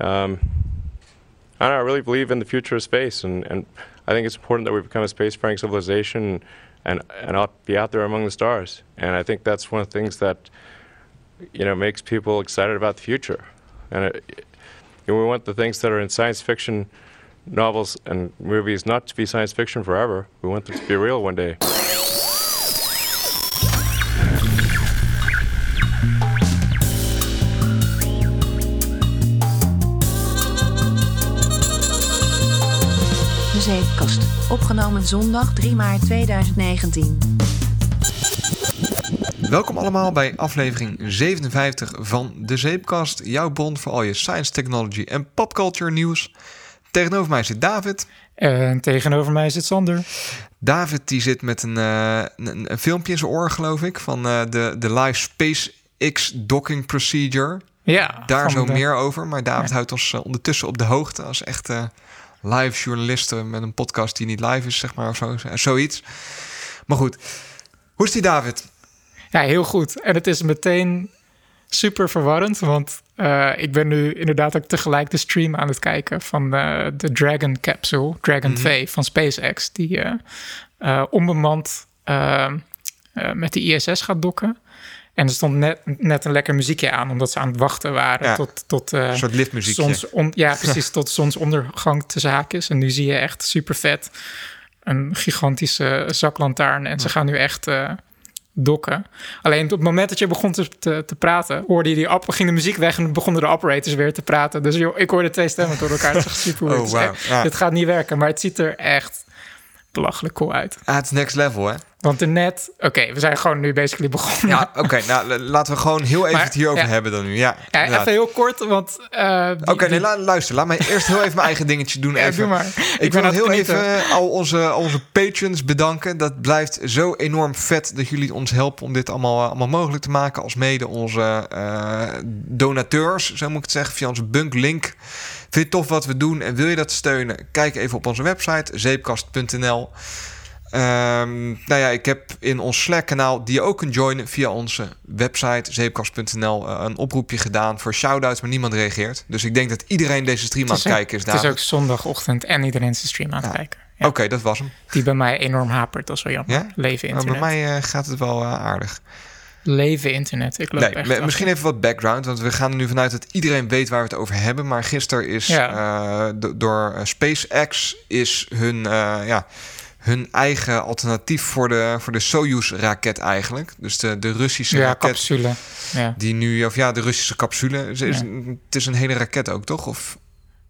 um, I don't know. I really believe in the future of space, and, and I think it's important that we become a space-faring civilization and and ought be out there among the stars. And I think that's one of the things that you know makes people excited about the future. And it, you know, we want the things that are in science fiction novels and movies not to be science fiction forever. We want them to be real one day. Opgenomen zondag 3 maart 2019. Welkom allemaal bij aflevering 57 van De Zeepkast. Jouw bron voor al je science, technology en popculture nieuws. Tegenover mij zit David. En tegenover mij zit Sander. David die zit met een, uh, een, een, filmpje in zijn oor, geloof ik, van uh, de, de live SpaceX docking procedure. Ja. Daar zo de... meer over. Maar David ja. houdt ons uh, ondertussen op de hoogte als echte live journalisten met een podcast die niet live is, zeg maar, of zo, zoiets. Maar goed, hoe is die David? Ja, heel goed. En het is meteen super verwarrend, want uh, ik ben nu inderdaad ook tegelijk de stream aan het kijken van de, de Dragon Capsule, Dragon mm -hmm. 2 van SpaceX, die uh, onbemand met de ISS gaat dokken. En er stond net, net een lekker muziekje aan, omdat ze aan het wachten waren ja, tot, tot een soort liftmuziekje. Zons, ja, precies, tot zonsondergang te zaak is. En nu zie je echt super vet een gigantische zaklantaarn. En ze gaan nu echt uh, dokken. Alleen op het moment dat je begon te, te, te praten, hoorde je die ging de muziek weg en begonnen de operators weer te praten. Dus joh, ik hoorde twee stemmen door elkaar. Is super oh, wow. ja. Dit gaat niet werken, maar het ziet er echt belachelijk cool uit. Ah, het is next level, hè? Want er net... Oké, okay, we zijn gewoon nu basically begonnen. Ja, oké. Okay, nou, laten we gewoon heel even maar, het hierover ja. hebben dan nu. Ja, ja even heel kort, want... Uh, oké, okay, nee, luister. Laat mij eerst heel even mijn eigen dingetje doen. Ja, even. doe maar. Ik, ik wil heel even al onze, al onze patrons bedanken. Dat blijft zo enorm vet dat jullie ons helpen om dit allemaal, allemaal mogelijk te maken. Als mede onze uh, donateurs, zo moet ik het zeggen, via onze bunk link. Vind je het tof wat we doen en wil je dat steunen? Kijk even op onze website, zeepkast.nl. Um, nou ja, ik heb in ons Slack-kanaal, die je ook kunt joinen via onze website zeepkast.nl, uh, een oproepje gedaan voor shout-outs, maar niemand reageert. Dus ik denk dat iedereen deze stream aan het kijken is. Het is ook zondagochtend en iedereen is de stream aan het ja. kijken. Ja. Oké, okay, dat was hem. Die bij mij enorm hapert, dat is wel jammer. Ja? Leven internet. Maar bij mij uh, gaat het wel uh, aardig. Leven internet. Ik loop nee, echt misschien even wat background, want we gaan er nu vanuit dat iedereen weet waar we het over hebben. Maar gisteren is ja. uh, do door SpaceX is hun, uh, ja, hun eigen alternatief voor de, voor de Soyuz-raket eigenlijk. Dus de, de Russische ja, raket. capsule. Ja. Die nu, of ja, de Russische capsule. Is, is, het is een hele raket ook, toch? Of...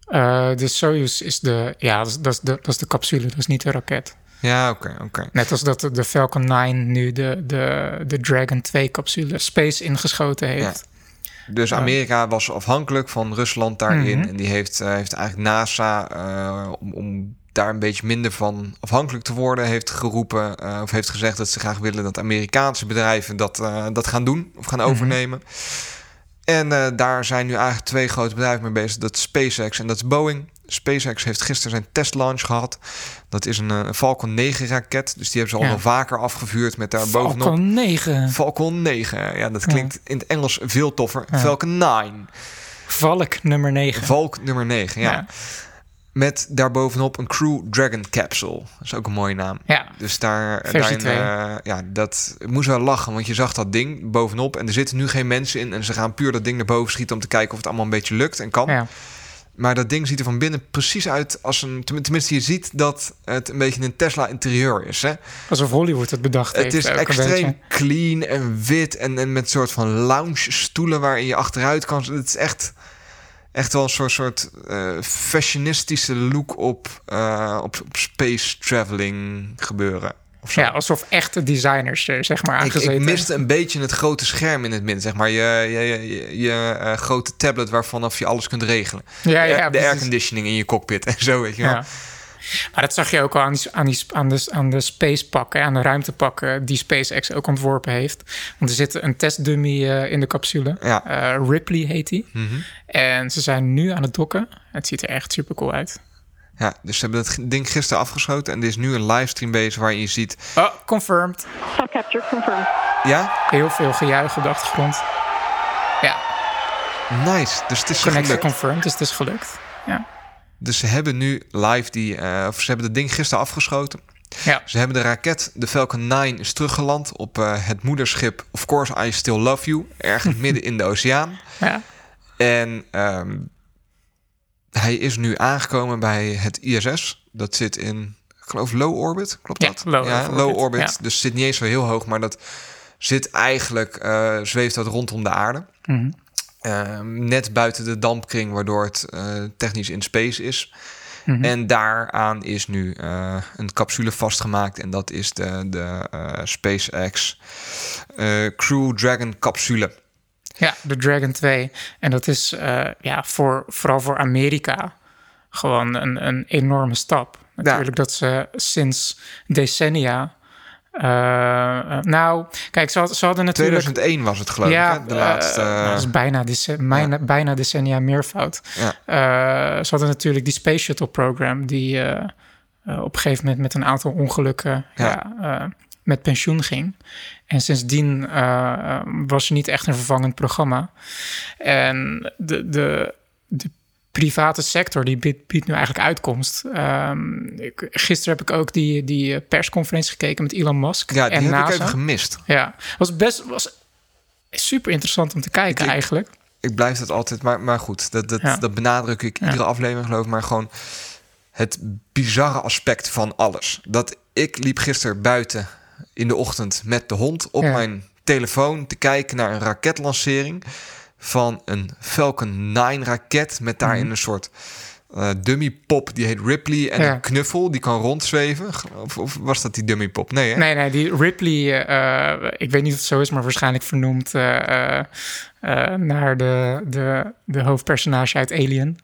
Uh, de Soyuz is de, ja, dat is, dat, is de, dat is de capsule, dat is niet de raket. Ja, oké, okay, oké. Okay. Net als dat de Falcon 9 nu de, de, de Dragon 2-capsule Space ingeschoten heeft. Ja. Dus Amerika was afhankelijk van Rusland daarin. Mm -hmm. En die heeft, uh, heeft eigenlijk NASA, uh, om, om daar een beetje minder van afhankelijk te worden, heeft geroepen uh, of heeft gezegd dat ze graag willen dat Amerikaanse bedrijven dat, uh, dat gaan doen of gaan overnemen. Mm -hmm. En uh, daar zijn nu eigenlijk twee grote bedrijven mee bezig. Dat is SpaceX en dat is Boeing. SpaceX heeft gisteren zijn testlaunch gehad. Dat is een, een Falcon 9 raket. Dus die hebben ze al ja. wel vaker afgevuurd met daar Falcon bovenop. Falcon 9. Falcon 9. Ja, dat klinkt ja. in het Engels veel toffer. Ja. Falcon 9. Valk nummer 9. Valk nummer 9, ja. Met daarbovenop een Crew Dragon Capsule. Dat is ook een mooie naam. Ja. Dus daar, daarin, uh, ja, dat moest wel lachen, want je zag dat ding bovenop en er zitten nu geen mensen in en ze gaan puur dat ding naar boven schieten om te kijken of het allemaal een beetje lukt en kan. Ja. Maar dat ding ziet er van binnen precies uit als een. Tenminste, je ziet dat het een beetje een Tesla interieur is. Hè? Alsof Hollywood het bedacht het heeft. Het is extreem clean en wit. En, en met een soort van lounge stoelen waarin je achteruit kan. Het is echt, echt wel een soort, soort uh, fashionistische look op, uh, op, op space traveling gebeuren. Ja, alsof echte designers er zeg maar ik, ik miste een beetje het grote scherm in het midden, zeg maar. Je, je, je, je uh, grote tablet waarvanaf je alles kunt regelen. Ja, ja, de airconditioning in je cockpit en zo, weet je wel. Ja. Maar dat zag je ook al aan, die, aan, die, aan, de, aan de spacepakken, aan de ruimtepakken die SpaceX ook ontworpen heeft. Want er zit een testdummy uh, in de capsule. Ja. Uh, Ripley heet die. Mm -hmm. En ze zijn nu aan het dokken. Het ziet er echt super cool uit. Ja, dus ze hebben dat ding gisteren afgeschoten. En er is nu een livestream bezig waar je ziet... Oh, confirmed. Shot capture confirmed. Ja? Heel veel gejuich op de achtergrond. Ja. Nice. Dus het is Connectie gelukt. confirmed, dus het is gelukt. Ja. Dus ze hebben nu live die... eh, of ze hebben het ding gisteren afgeschoten. Ja. Ze hebben de raket, de Falcon 9, is teruggeland op eh, het moederschip Of Course I Still Love You. Ergens midden in de oceaan. ja. En ehm, hij is nu aangekomen bij het ISS. Dat zit in, ik geloof, low orbit. Klopt Ja, dat? low ja, orbit, low orbit. ja. Dus zit niet eens zo heel hoog, maar dat zit eigenlijk, eh, zweeft dat rondom de aarde. Mhm. Ehm, net buiten de dampkring, waardoor het eh, technisch in space is. Mhm. En daaraan is nu eh, een capsule vastgemaakt. En dat is de, de eh, SpaceX eh, Crew Dragon capsule. Ja, de Dragon 2. En dat is eh, ja, voor, vooral voor Amerika gewoon een, een enorme stap. Natuurlijk dat ze sinds decennia... eh, eh, nou, kijk, ze, had- ze hadden natuurlijk... 2001 was het geloof ja, ik, hè? de laatste... dat is bijna, dece- bijna, bijna decennia meervoud. Ja. Ze hadden natuurlijk die Space Shuttle program... die op een gegeven moment met een aantal ongelukken Ja. Met pensioen ging. En sindsdien eh, was er niet echt een vervangend programma. En de, de, de private sector die biedt, biedt nu eigenlijk uitkomst. Ehm, ik, gisteren heb ik ook die, die eh, persconferentie gekeken met Elon Musk ja, die en heb NASA. ik even gemist. Ja, was best was super interessant om te kijken Ik- eigenlijk. Ik blijf dat altijd, maar, maar goed, dat, dat, Ja. dat benadruk ik Ja. iedere aflevering geloof ik, maar gewoon het bizarre aspect van alles. Dat ik liep gisteren buiten in de ochtend met de hond op Ja. mijn telefoon te kijken naar een raketlancering van een Falcon 9 raket met daarin Mhm. een soort eh, dummy pop die heet Ripley en Ja. een knuffel die kan rondzweven. Of, of was dat die dummy pop? Nee, hè? Nee, nee, die Ripley, eh, eh, ik weet niet of het zo is, maar waarschijnlijk vernoemd naar de, de, de hoofdpersonage uit Alien.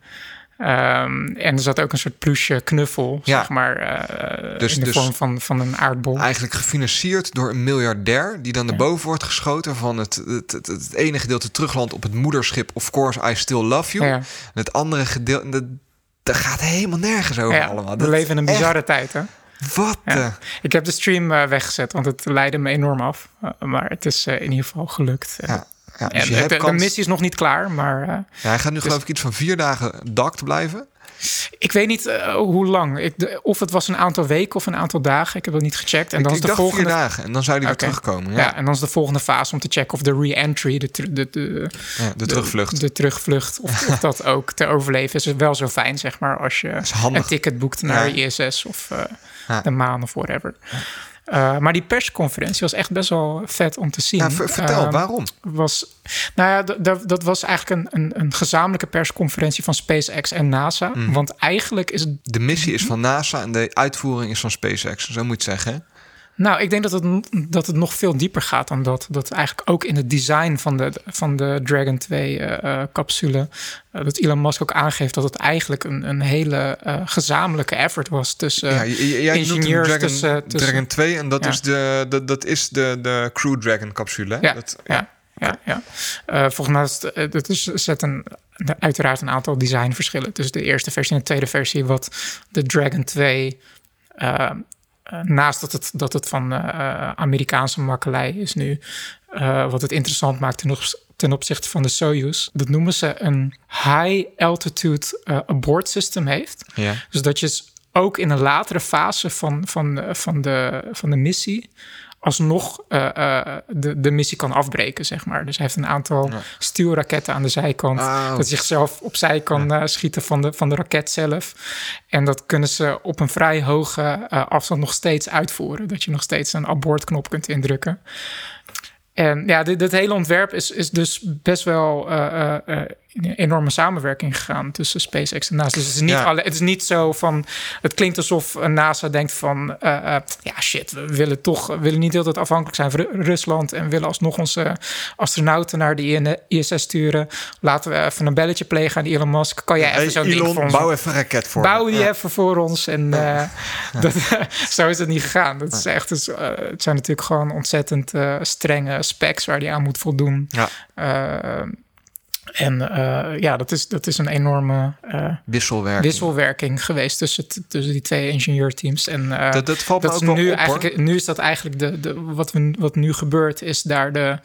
Ehm, en er zat ook een soort plusje knuffel, Ja. zeg maar, eh, Dus- in de dus- vorm van, van een aardbol. Eigenlijk gefinancierd door een miljardair die dan naar boven wordt geschoten van het, het, het, het ene gedeelte teruglandt op het moederschip Of Course I Still Love You. Ja. En het andere gedeelte, dat, gaat helemaal nergens over Ja, allemaal. we leven in een echt- bizarre tijd, hè? Wat? Ja. Ik heb de stream eh, weggezet, want het leidde me enorm af. Eh, maar het is in ieder geval gelukt. ja, ja, dus En je de, hebt de kans- missie is nog niet klaar, maar eh, Ja, hij gaat nu geloof ik iets van vier dagen dak te blijven. ik weet niet eh, hoe lang. Ik, de- of het was een aantal weken of een aantal dagen. Ik heb dat niet gecheckt. En ik dan is de volgende. vier dagen en dan zou hij weer terugkomen. Ja. Ja, en dan is de volgende fase om te checken of de re-entry, de, de, de, Ja, de terugvlucht. de terugvlucht, of, of dat ook te overleven is. wel zo fijn, zeg maar, als je een ticket boekt naar. ISS of eh, de maan of whatever. Eh, maar die persconferentie was echt best wel vet om te zien. ja, vertel, Ehm, waarom? was, nou ja, dat was eigenlijk een, een, een gezamenlijke persconferentie van SpaceX en NASA. Mhm. Want eigenlijk is het De missie is van NASA en de uitvoering is van SpaceX. Zo moet je het zeggen. Nou, ik denk dat het, dat het nog veel dieper gaat dan dat. Dat eigenlijk ook in het design van de, van de Dragon 2-capsule... eh, dat Elon Musk ook aangeeft dat het eigenlijk een, een hele eh, gezamenlijke effort was tussen... ja, jij ingenieurs Dragon, tussen- tussen- Dragon 2 en dat Ja. is, de, de, dat is de, de Crew Dragon capsule. hè? Ja, Dat, ja, ja, ja. Eh, volgens mij is het, eh, dat is, zet een, uiteraard een aantal designverschillen tussen de eerste versie en de tweede versie. Wat de Dragon 2, eh, eh, naast dat het, dat het van eh, Amerikaanse makkelei is nu, eh, wat het interessant maakt ten, op- ten opzichte van de Soyuz, dat noemen ze een high altitude eh, abort system heeft. ja. Dus dat je ook in een latere fase van, van, eh, van, de, van de missie alsnog eh, eh, de, de missie kan afbreken, zeg maar. Dus hij heeft een aantal Ja. stuurraketten aan de zijkant... Oh. dat hij zichzelf opzij kan eh, schieten van de, van de raket zelf. En dat kunnen ze op een vrij hoge afstand nog steeds uitvoeren. Dat je nog steeds een abortknop kunt indrukken. En ja, dit, dit hele ontwerp is, is dus best wel eh, eh, eh, een enorme samenwerking gegaan tussen SpaceX en NASA. Dus het is niet, Ja. alle, het is niet zo van. Het klinkt alsof NASA denkt van. ja, shit, we willen toch. We willen niet heel tijd afhankelijk zijn van Ru- Rusland. En willen alsnog onze astronauten naar de ISS sturen. Laten we even een belletje plegen aan Elon Musk. Kan jij even Hey, zo'n ding voor ons bouw even een raket voor Bouw die Ja. even voor ons. En dat, zo is het niet gegaan. Dat is echt, dus, het zijn natuurlijk gewoon ontzettend strenge specs waar die aan moet voldoen. Ja. Eh, En eh, ja, dat is, dat is een enorme eh, Wisselwerking. wisselwerking geweest tussen, tussen die twee ingenieurteams. En dat, dat valt dat ook wel nu, op, hoor. eigenlijk, nu is dat eigenlijk de, de, wat, we, wat nu gebeurt, is daar de,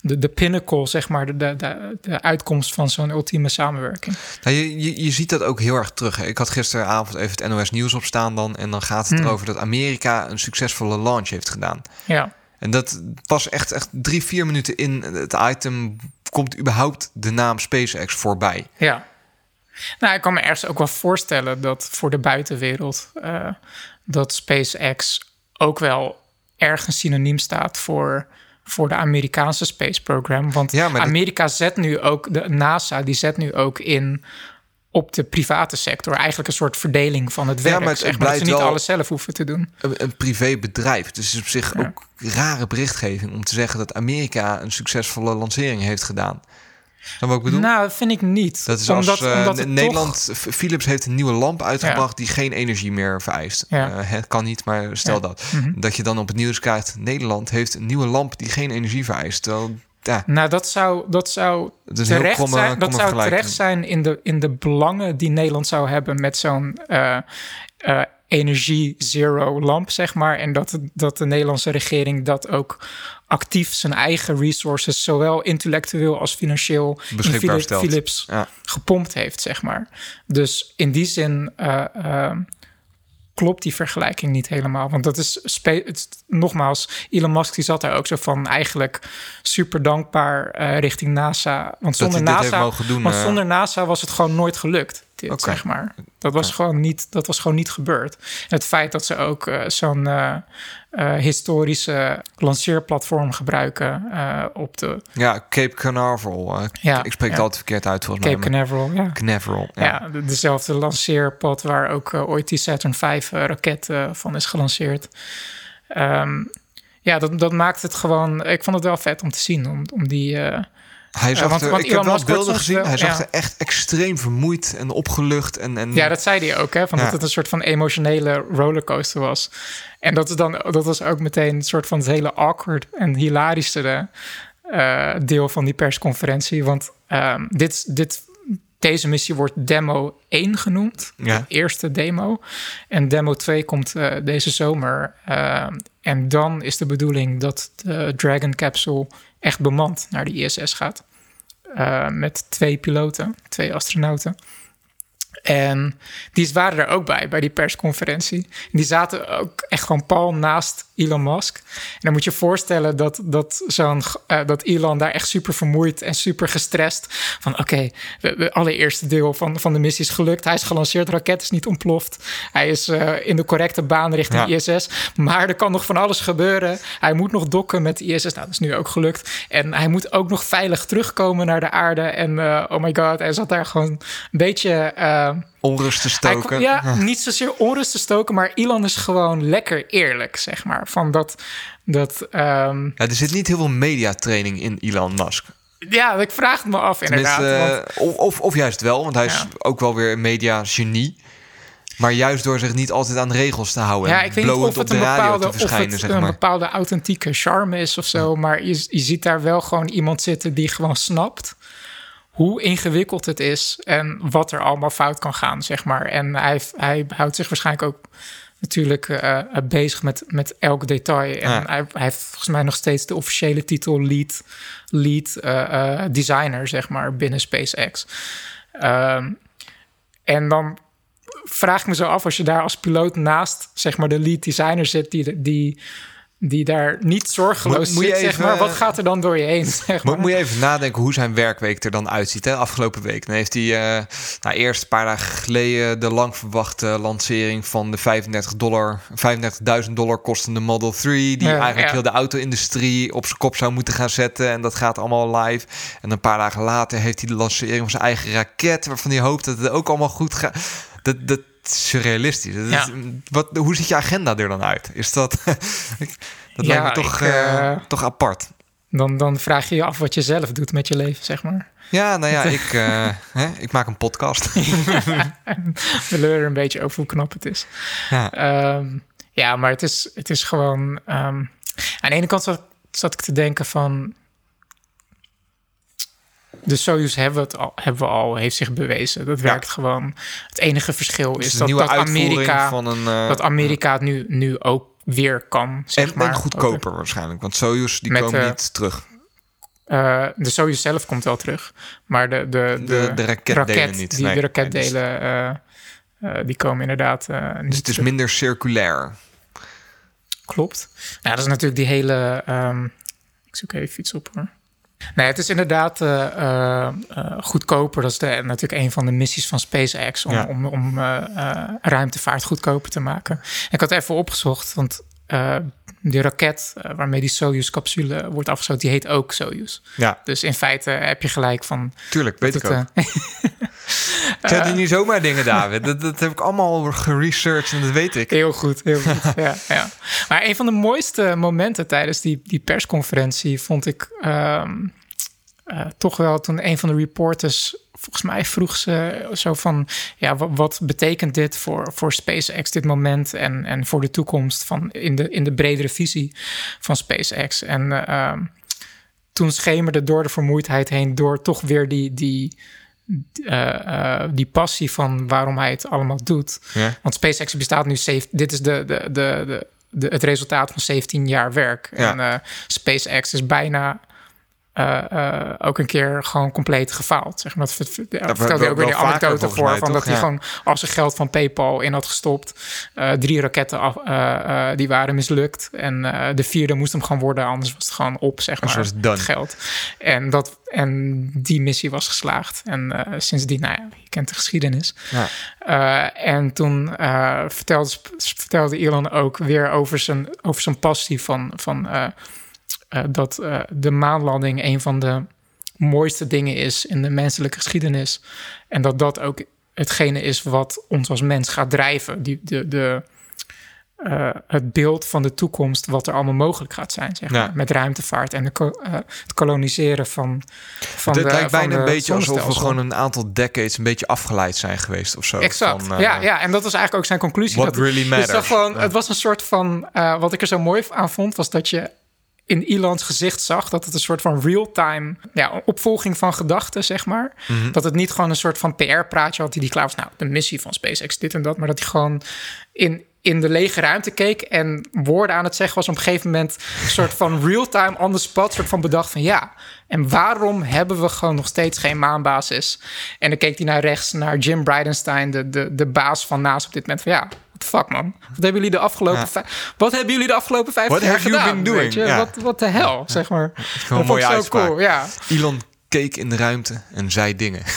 de, de pinnacle, zeg maar, de, de, de, uitkomst van zo'n ultieme samenwerking. Nou, je, je, je ziet dat ook heel erg terug. hè. Ik had gisteravond even het NOS Nieuws opstaan dan. En dan gaat het Hmm. erover dat Amerika een succesvolle launch heeft gedaan. Ja, En dat pas echt, echt drie, vier minuten in het item komt überhaupt de naam SpaceX voorbij. ja. Nou, ik kan me ergens ook wel voorstellen dat voor de buitenwereld eh, dat SpaceX ook wel ergens synoniem staat voor, voor de Amerikaanse space program. Want Ja, Amerika zet nu ook, de NASA, die zet nu ook in op de private sector. Eigenlijk een soort verdeling van het Ja, werk. maar het zeg maar, dat ze niet alles zelf hoeven te doen. Een, een privébedrijf. Dus het is op zich Ja. ook rare berichtgeving om te zeggen dat Amerika een succesvolle lancering heeft gedaan. En wat ik bedoel? Nou, dat vind ik niet. dat is omdat, als eh, omdat het Nederland, Philips heeft een nieuwe lamp uitgebracht die geen energie meer vereist. Ja. Eh, het kan niet, maar stel Ja. dat. Mhm. Dat je dan op het nieuws krijgt, Nederland heeft een nieuwe lamp die geen energie vereist. Terwijl, ja, nou, dat zou, dat zou terecht kromme, zijn, dat zou terecht zijn in de, in de belangen die Nederland zou hebben met zo'n eh, eh, energie zero lamp, zeg maar. En dat, dat de Nederlandse regering dat ook actief zijn eigen resources, zowel intellectueel als financieel, in Beschikbaar. Philips Ja. gepompt heeft, zeg maar. Dus in die zin eh, klopt die vergelijking niet helemaal. Want dat is, het, nogmaals, Elon Musk die zat daar ook zo van eigenlijk super dankbaar eh, richting NASA. Zonder doen. want eh, zonder NASA was het gewoon nooit gelukt. Dit, Oké. zeg maar. Dat was, gewoon niet, dat was gewoon niet gebeurd. En het feit dat ze ook eh, zo'n eh, eh, historische lanceerplatform gebruiken eh, op de ja, Cape Canaveral. Ja, ik spreek het altijd verkeerd uit volgens Cape mij. Canaveral. Ja. Canaveral. Ja. Ja, de- dezelfde lanceerpad waar ook ooit die Saturn V raket eh, van is gelanceerd. Ehm, ja, dat, dat maakt het gewoon... Ik vond het wel vet om te zien, om, om die... eh, Hij zag want- er, want ik heb Elon wel beelden soms gezien. wel- hij zag er echt extreem vermoeid en opgelucht. En, en, ja, dat zei hij ook, hè? Van. Dat het een soort van emotionele rollercoaster was. En dat, is dan, dat was ook meteen een soort van het hele awkward en hilarische eh, deel van die persconferentie. Want ehm, dit, dit, deze missie wordt demo 1 genoemd. Ja. De eerste demo. En demo 2 komt eh, deze zomer. Ehm, en dan is de bedoeling dat de Dragon Capsule echt bemand naar de ISS gaat. Eh, met twee piloten, twee astronauten. En die waren er ook bij, bij die persconferentie. En die zaten ook echt gewoon pal naast Elon Musk. En dan moet je je voorstellen dat, dat, zo'n, eh, dat Elon daar echt super vermoeid en super gestrest... van oké, we- we- allereerste deel van, van de missie is gelukt. Hij is gelanceerd, de raket is niet ontploft. Hij is eh, in de correcte baan richting Ja. ISS. Maar er kan nog van alles gebeuren. Hij moet nog dokken met de ISS. Nou, dat is nu ook gelukt. En hij moet ook nog veilig terugkomen naar de aarde. En eh, oh my god, hij zat daar gewoon een beetje... Onrust te stoken. kon- ja, niet zozeer onrust te stoken, maar Elon is gewoon lekker eerlijk, zeg maar. Van dat, dat ehm, Ja, er zit niet heel veel mediatraining in Elon Musk. ja, ik vraag het me af inderdaad. Want- eh, of, of, juist wel, want hij is ook wel weer een media-genie. Maar juist door zich niet altijd aan de regels te houden. ja, ik weet niet of het een bepaalde, of het zeg een bepaalde authentieke charme is of zo. Maar je, je ziet daar wel gewoon iemand zitten die gewoon snapt hoe ingewikkeld het is en wat er allemaal fout kan gaan, zeg maar. En hij, hij houdt zich waarschijnlijk ook natuurlijk eh, eh, bezig met, met elk detail. En Ja. hij, hij heeft volgens mij nog steeds de officiële titel lead, lead eh, designer, zeg maar, binnen SpaceX. Ehm, en dan vraag ik me zo af, als je daar als piloot naast, zeg maar, de lead designer zit, die, die, die daar niet zorgeloos Moet- moet je zit, zeg even- maar, wat gaat er dan door je heen, zeg Moet, maar? moet je even nadenken hoe zijn werkweek er dan uitziet, hè? afgelopen week. Dan heeft hij eh, nou, eerst een paar dagen geleden de lang verwachte lancering van de 35 dollar, 35.000 dollar kostende Model 3, die Ja, eigenlijk ja. heel de auto-industrie op zijn kop zou moeten gaan zetten. En dat gaat allemaal live. En een paar dagen later heeft hij de lancering van zijn eigen raket, waarvan hij hoopt dat het ook allemaal goed gaat. Dat, dat surrealistisch. Dat is- Ja. wat, hoe ziet je agenda er dan uit? Is dat... dat Ja, lijkt me toch, ik, eh, eh, toch apart. Dan, dan vraag je je af wat je zelf doet met je leven, zeg maar. Ja, nou ja, ik, eh, hè, ik maak een podcast. We leuren een beetje over hoe knap het is. Ja. Ehm, ja, maar het is, het is gewoon... ehm, aan de ene kant zat, zat ik te denken van... de Soyuz hebben, we het al, hebben we al, heeft zich bewezen. Dat werkt gewoon. Het enige verschil Dus is dat, dat Amerika, van een... eh, dat Amerika het nu, nu ook weer kan. Zeg en, maar. en goedkoper waarschijnlijk. Want Soyuz die Met, komen eh, niet terug. Eh, de Soyuz zelf komt wel terug. Maar de, de, de, De- de raketdelen raket, niet. Die, Nee, de nee, raketdelen, eh, die komen inderdaad niet Dus het is minder circulair. Klopt. Ja, dat is natuurlijk die hele... ehm, ik zoek even iets op hoor. Nee, het is inderdaad eh, eh, goedkoper. Dat is de, natuurlijk een van de missies van SpaceX... om, Ja. om, om eh, ruimtevaart goedkoper te maken. Ik had even opgezocht, want eh, die raket... eh, waarmee die Soyuz-capsule wordt afgeschoten... die heet ook Soyuz. Ja, Dus in feite heb je gelijk van... tuurlijk, weet ik het, ook. eh, Het zijn niet zomaar dingen, David. Dat, dat heb ik allemaal geresearched en dat weet ik. Heel goed, heel goed. ja, ja. Maar een van de mooiste momenten tijdens die, die persconferentie vond ik ehm, eh, toch wel toen een van de reporters, volgens mij vroeg ze zo van, ja, wat, wat betekent dit voor, voor SpaceX dit moment en, en voor de toekomst van in de, in de bredere visie van SpaceX? En ehm, toen schemerde door de vermoeidheid heen, door toch weer die, die, eh, eh, die passie van waarom hij het allemaal doet. Ja. Want SpaceX bestaat nu... Dit is de, de, de, de, het resultaat van 17 jaar werk. Ja. En SpaceX is bijna... eh, eh, ook een keer gewoon compleet gefaald. Zeg maar. Dat vertelde ook wel weer die vaker, anekdote voor. mij, van toch? dat hij Ja. gewoon al zijn geld van PayPal in had gestopt. Eh, drie raketten af, die waren mislukt. En de vierde moest hem gewoon worden. Anders was het gewoon op, zeg maar. het done. geld. En, dat, en die missie was geslaagd. En sindsdien, nou ja, je kent de geschiedenis. Ja. En toen vertelde, vertelde Elon ook weer over zijn, over zijn passie van, van eh, dat eh, de maanlanding een van de mooiste dingen is in de menselijke geschiedenis. En dat dat ook hetgene is wat ons als mens gaat drijven. Die, de, de, eh, het beeld van de toekomst, wat er allemaal mogelijk gaat zijn, zeg Ja. maar. Met ruimtevaart en de, ko- het koloniseren van, van het de lijkt van bijna de een beetje alsof we gewoon een aantal decades een beetje afgeleid zijn geweest of zo. Exact. Van, ja, ja, en dat was eigenlijk ook zijn conclusie. What dat, really dus matters. dat gewoon, Ja. Het was een soort van... wat ik er zo mooi aan vond, was dat je in Elons gezicht zag... dat het een soort van real-time ja, opvolging van gedachten, zeg maar. Mhm. Dat het niet gewoon een soort van PR-praatje had... die die klaar was, nou, de missie van SpaceX, dit en dat... maar dat hij gewoon in, in de lege ruimte keek... en woorden aan het zeggen was op een gegeven moment... een soort van real-time on the spot, soort van bedacht van... ja, en waarom hebben we gewoon nog steeds geen maanbasis? En dan keek hij naar rechts, naar Jim Bridenstine... de, de, de baas van NASA op dit moment van... ja, what the fuck man, wat hebben jullie de afgelopen... Ja. wat hebben jullie de afgelopen vijf What jaar gedaan? been doing? weet je? Ja. Wat, wat de hel, zeg maar. gewoon dat mooie ik zo cool, ja. Elon keek in de ruimte en zei dingen.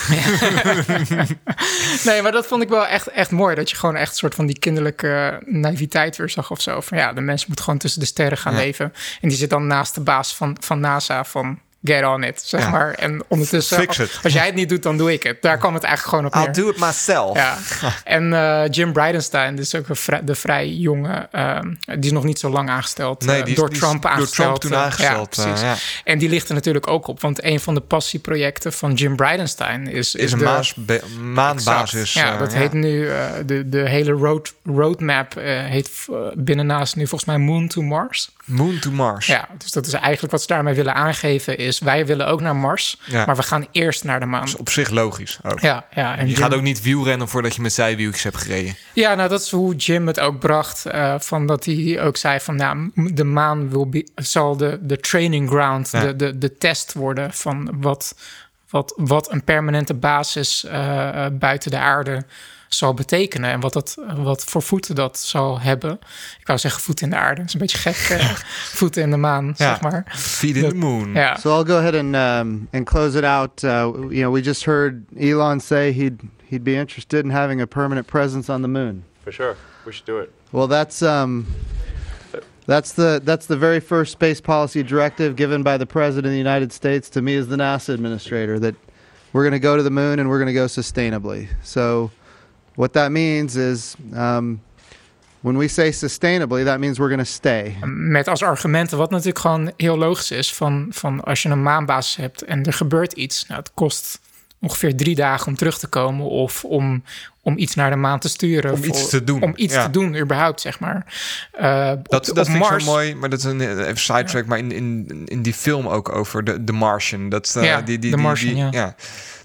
Nee, maar dat vond ik wel echt, echt mooi. Dat je gewoon echt een soort van die kinderlijke naïviteit weer zag of zo. Van ja, de mens moet gewoon tussen de sterren gaan Ja. leven. En die zit dan naast de baas van, van NASA van get on it, zeg Ja. maar. En ondertussen, als, jij het niet doet, dan doe ik het. Daar kwam het eigenlijk gewoon op neer. I'll do it myself. Ja, en eh, Jim Bridenstine, dus ook vrij, de vrij jonge, ehm, die is nog niet zo lang aangesteld. Nee, eh, die is- door die is Trump door aangesteld. Trump toen eh, aangesteld, Ja, precies. ja. En die ligt er natuurlijk ook op, want een van de passieprojecten van Jim Bridenstine is, Is een de, maas, maanbasis. Ja, dat heet nu de, de hele road, roadmap heet eh, binnen naast nu volgens mij Moon to Mars. Moon to Mars. Ja, dus dat is eigenlijk wat ze daarmee willen aangeven is wij willen ook naar Mars, Ja. maar we gaan eerst naar de maan. Dat is op zich logisch ook. Ja, ja. En Je Jim- gaat ook niet wielrennen voordat je met zijwieltjes hebt gereden. Ja, nou dat is hoe Jim het ook bracht. eh, van dat hij ook zei van nou, de maan be- zal de, de training ground, Ja. de, de, de test worden van wat, wat, wat een permanente basis eh, eh, buiten de aarde zal betekenen. En wat, dat, wat voor voeten dat zal hebben. Ik wou zeggen voeten in de aarde. Dat is een beetje gek. eh, voeten in de maan, Ja. zeg maar. Feed in the moon. Ja. So I'll go ahead and um, and close it out. Uh, you know, we just heard Elon say he'd he'd be interested in having a permanent presence on the moon. For sure. We should do it. Well, that's um, that's the that's the very first space policy directive given by the president of the United States to me as the NASA administrator that we're going to go to the moon and we're going to go sustainably. So, what that means is. Um, when we say sustainably, that means we're going to stay. Met als argumenten, wat natuurlijk gewoon heel logisch is: van, van als je een maanbasis hebt en er gebeurt iets, nou, het kost ongeveer drie dagen om terug te komen of om, om iets naar de maan te sturen. Om of iets te doen, Om iets ja. te doen, überhaupt, zeg maar. Eh, Dat, op, dat op vind Mars, ik zo mooi, maar dat is een even sidetrack. Maar in, in, in die film ook over de, de Martian. Dat, Ja, die, die, The die- Martian, die- ja.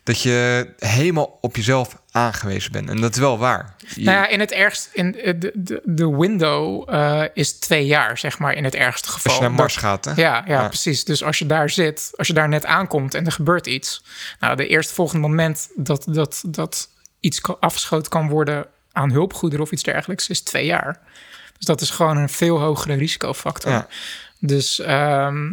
Dat je helemaal op jezelf aangewezen bent. En dat is wel waar. Je- Nou ja, in het ergst, in eh, de, de, de window eh, is twee jaar, zeg maar, in het ergste geval. als je naar Dat- Mars gaat, hè? Ja, ja, Ja. precies. Dus als je daar zit, als je daar net aankomt en er gebeurt iets. Nou, de eerstvolgende moment dat, dat, dat iets afgeschoten kan worden aan hulpgoederen of iets dergelijks, is twee jaar. Dus dat is gewoon een veel hogere risicofactor. Ja. Dus ehm,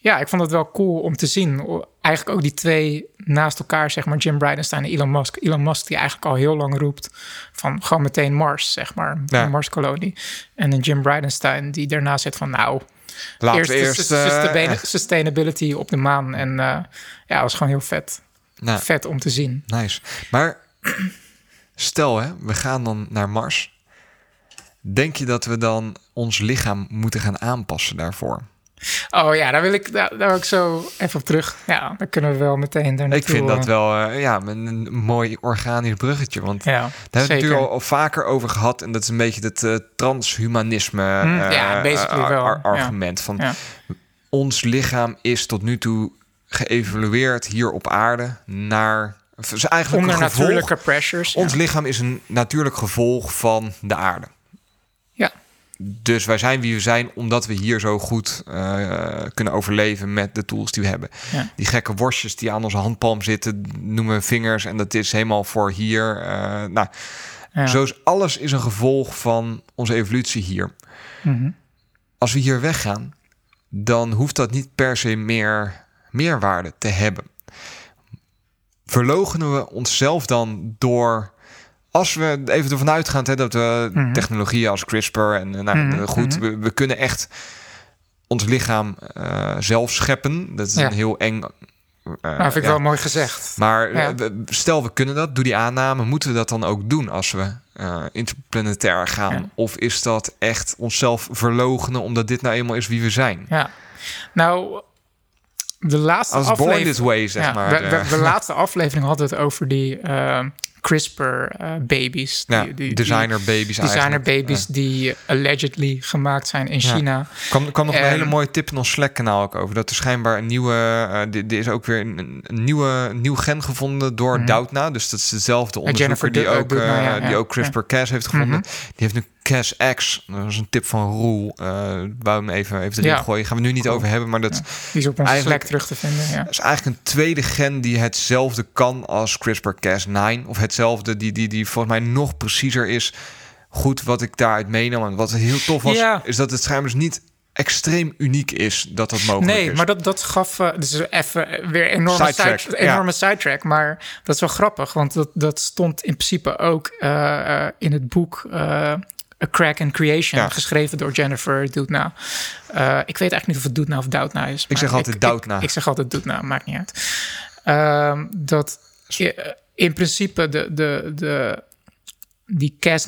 ja, ik vond het wel cool om te zien. Eigenlijk ook die twee naast elkaar, zeg maar, Jim Bridenstine en Elon Musk. Elon Musk die eigenlijk al heel lang roept van gewoon meteen Mars, zeg maar, Ja. een Marskolonie. En een Jim Bridenstine die daarna zit van nou, Laten eerst, we eerst... eh, sustainability op de maan. En eh, ja, dat was gewoon heel vet. nou, Vet om te zien. Nice. Maar stel, hè, we gaan dan naar Mars. Denk je dat we dan ons lichaam moeten gaan aanpassen daarvoor? Oh ja, daar wil ik, daar, daar wil ik zo even op terug. Ja, dan kunnen we wel meteen daar Ik vind dat eh, wel eh, ja, een, een mooi organisch bruggetje. Want Ja, daar hebben we het natuurlijk al, al vaker over gehad. En dat is een beetje het eh, transhumanisme eh, ja, basically ar- wel, ar- ja. argument. Van Ja. ons lichaam is tot nu toe geëvalueerd hier op aarde naar... Is eigenlijk Onder een gevolg, natuurlijke pressures. Ons lichaam is een natuurlijk gevolg van de aarde. Dus wij zijn wie we zijn omdat we hier zo goed eh, kunnen overleven met de tools die we hebben. Ja. Die gekke worstjes die aan onze handpalm zitten, noemen we vingers. En dat is helemaal voor hier. eh, nou, Ja. zo is alles is een gevolg van onze evolutie hier. Mhm. Als we hier weggaan, dan hoeft dat niet per se meer meerwaarde te hebben. Verlogenen we onszelf dan door. Als we even ervan uitgaan hè, dat we Mhm. technologieën als CRISPR en eh, nou, Mhm, goed, mhm. we, we kunnen echt ons lichaam eh, zelf scheppen. Dat is Ja. een heel eng. eh, Nou, vind ik ja. wel mooi gezegd. Maar Ja. stel we kunnen dat, doe die aanname. Moeten we dat dan ook doen als we interplanetair gaan? Of is dat echt onszelf verlogenen omdat dit nou eenmaal is wie we zijn? Ja. Nou, de laatste Als aflevering... this way, zeg ja, maar. de laatste aflevering hadden we het over die CRISPR-babies. ja, die, die, designer baby's designer eigenlijk. babies die allegedly gemaakt zijn in Ja. China. Kwam, kwam nog een En- hele mooie tip in ons Slack-kanaal ook over. Dat er schijnbaar een nieuwe... eh, er is ook weer een, een nieuwe, nieuw gen gevonden door Mhm. Doudna. Dus dat is dezelfde onderzoeker Jennifer die eh, ook, eh, ja, die ook CRISPR-Cas heeft gevonden. Mhm. Die heeft nu Cas-X. Dat was een tip van Roel. eh wou hem even, even erin Ja. gooien. Gaan we nu niet Cool. over hebben, maar dat... Die is op Slack terug te vinden. Ja. Is eigenlijk een tweede gen die hetzelfde kan als CRISPR-Cas9. Of hetzelfde, die, die, die volgens mij nog preciezer is. Goed, wat ik daaruit meenam en wat heel tof was... Ja. is dat het schijnbaar dus niet extreem uniek is dat dat mogelijk Nee, is. maar dat, dat gaf uh, dus even weer een enorme Sidetrack, side, ja. enorme sidetrack. Maar dat is wel grappig, want dat, dat stond in principe ook uh, uh, in het boek uh, A Crack in Creation, Ja. geschreven door Jennifer Doudna. Uh, ik weet eigenlijk niet of het Doudna of Doudna is. Ik zeg altijd Doudna. Ik, ik, zeg altijd Doudna, maakt niet uit. Uh, dat in principe de, de, de, die Cas9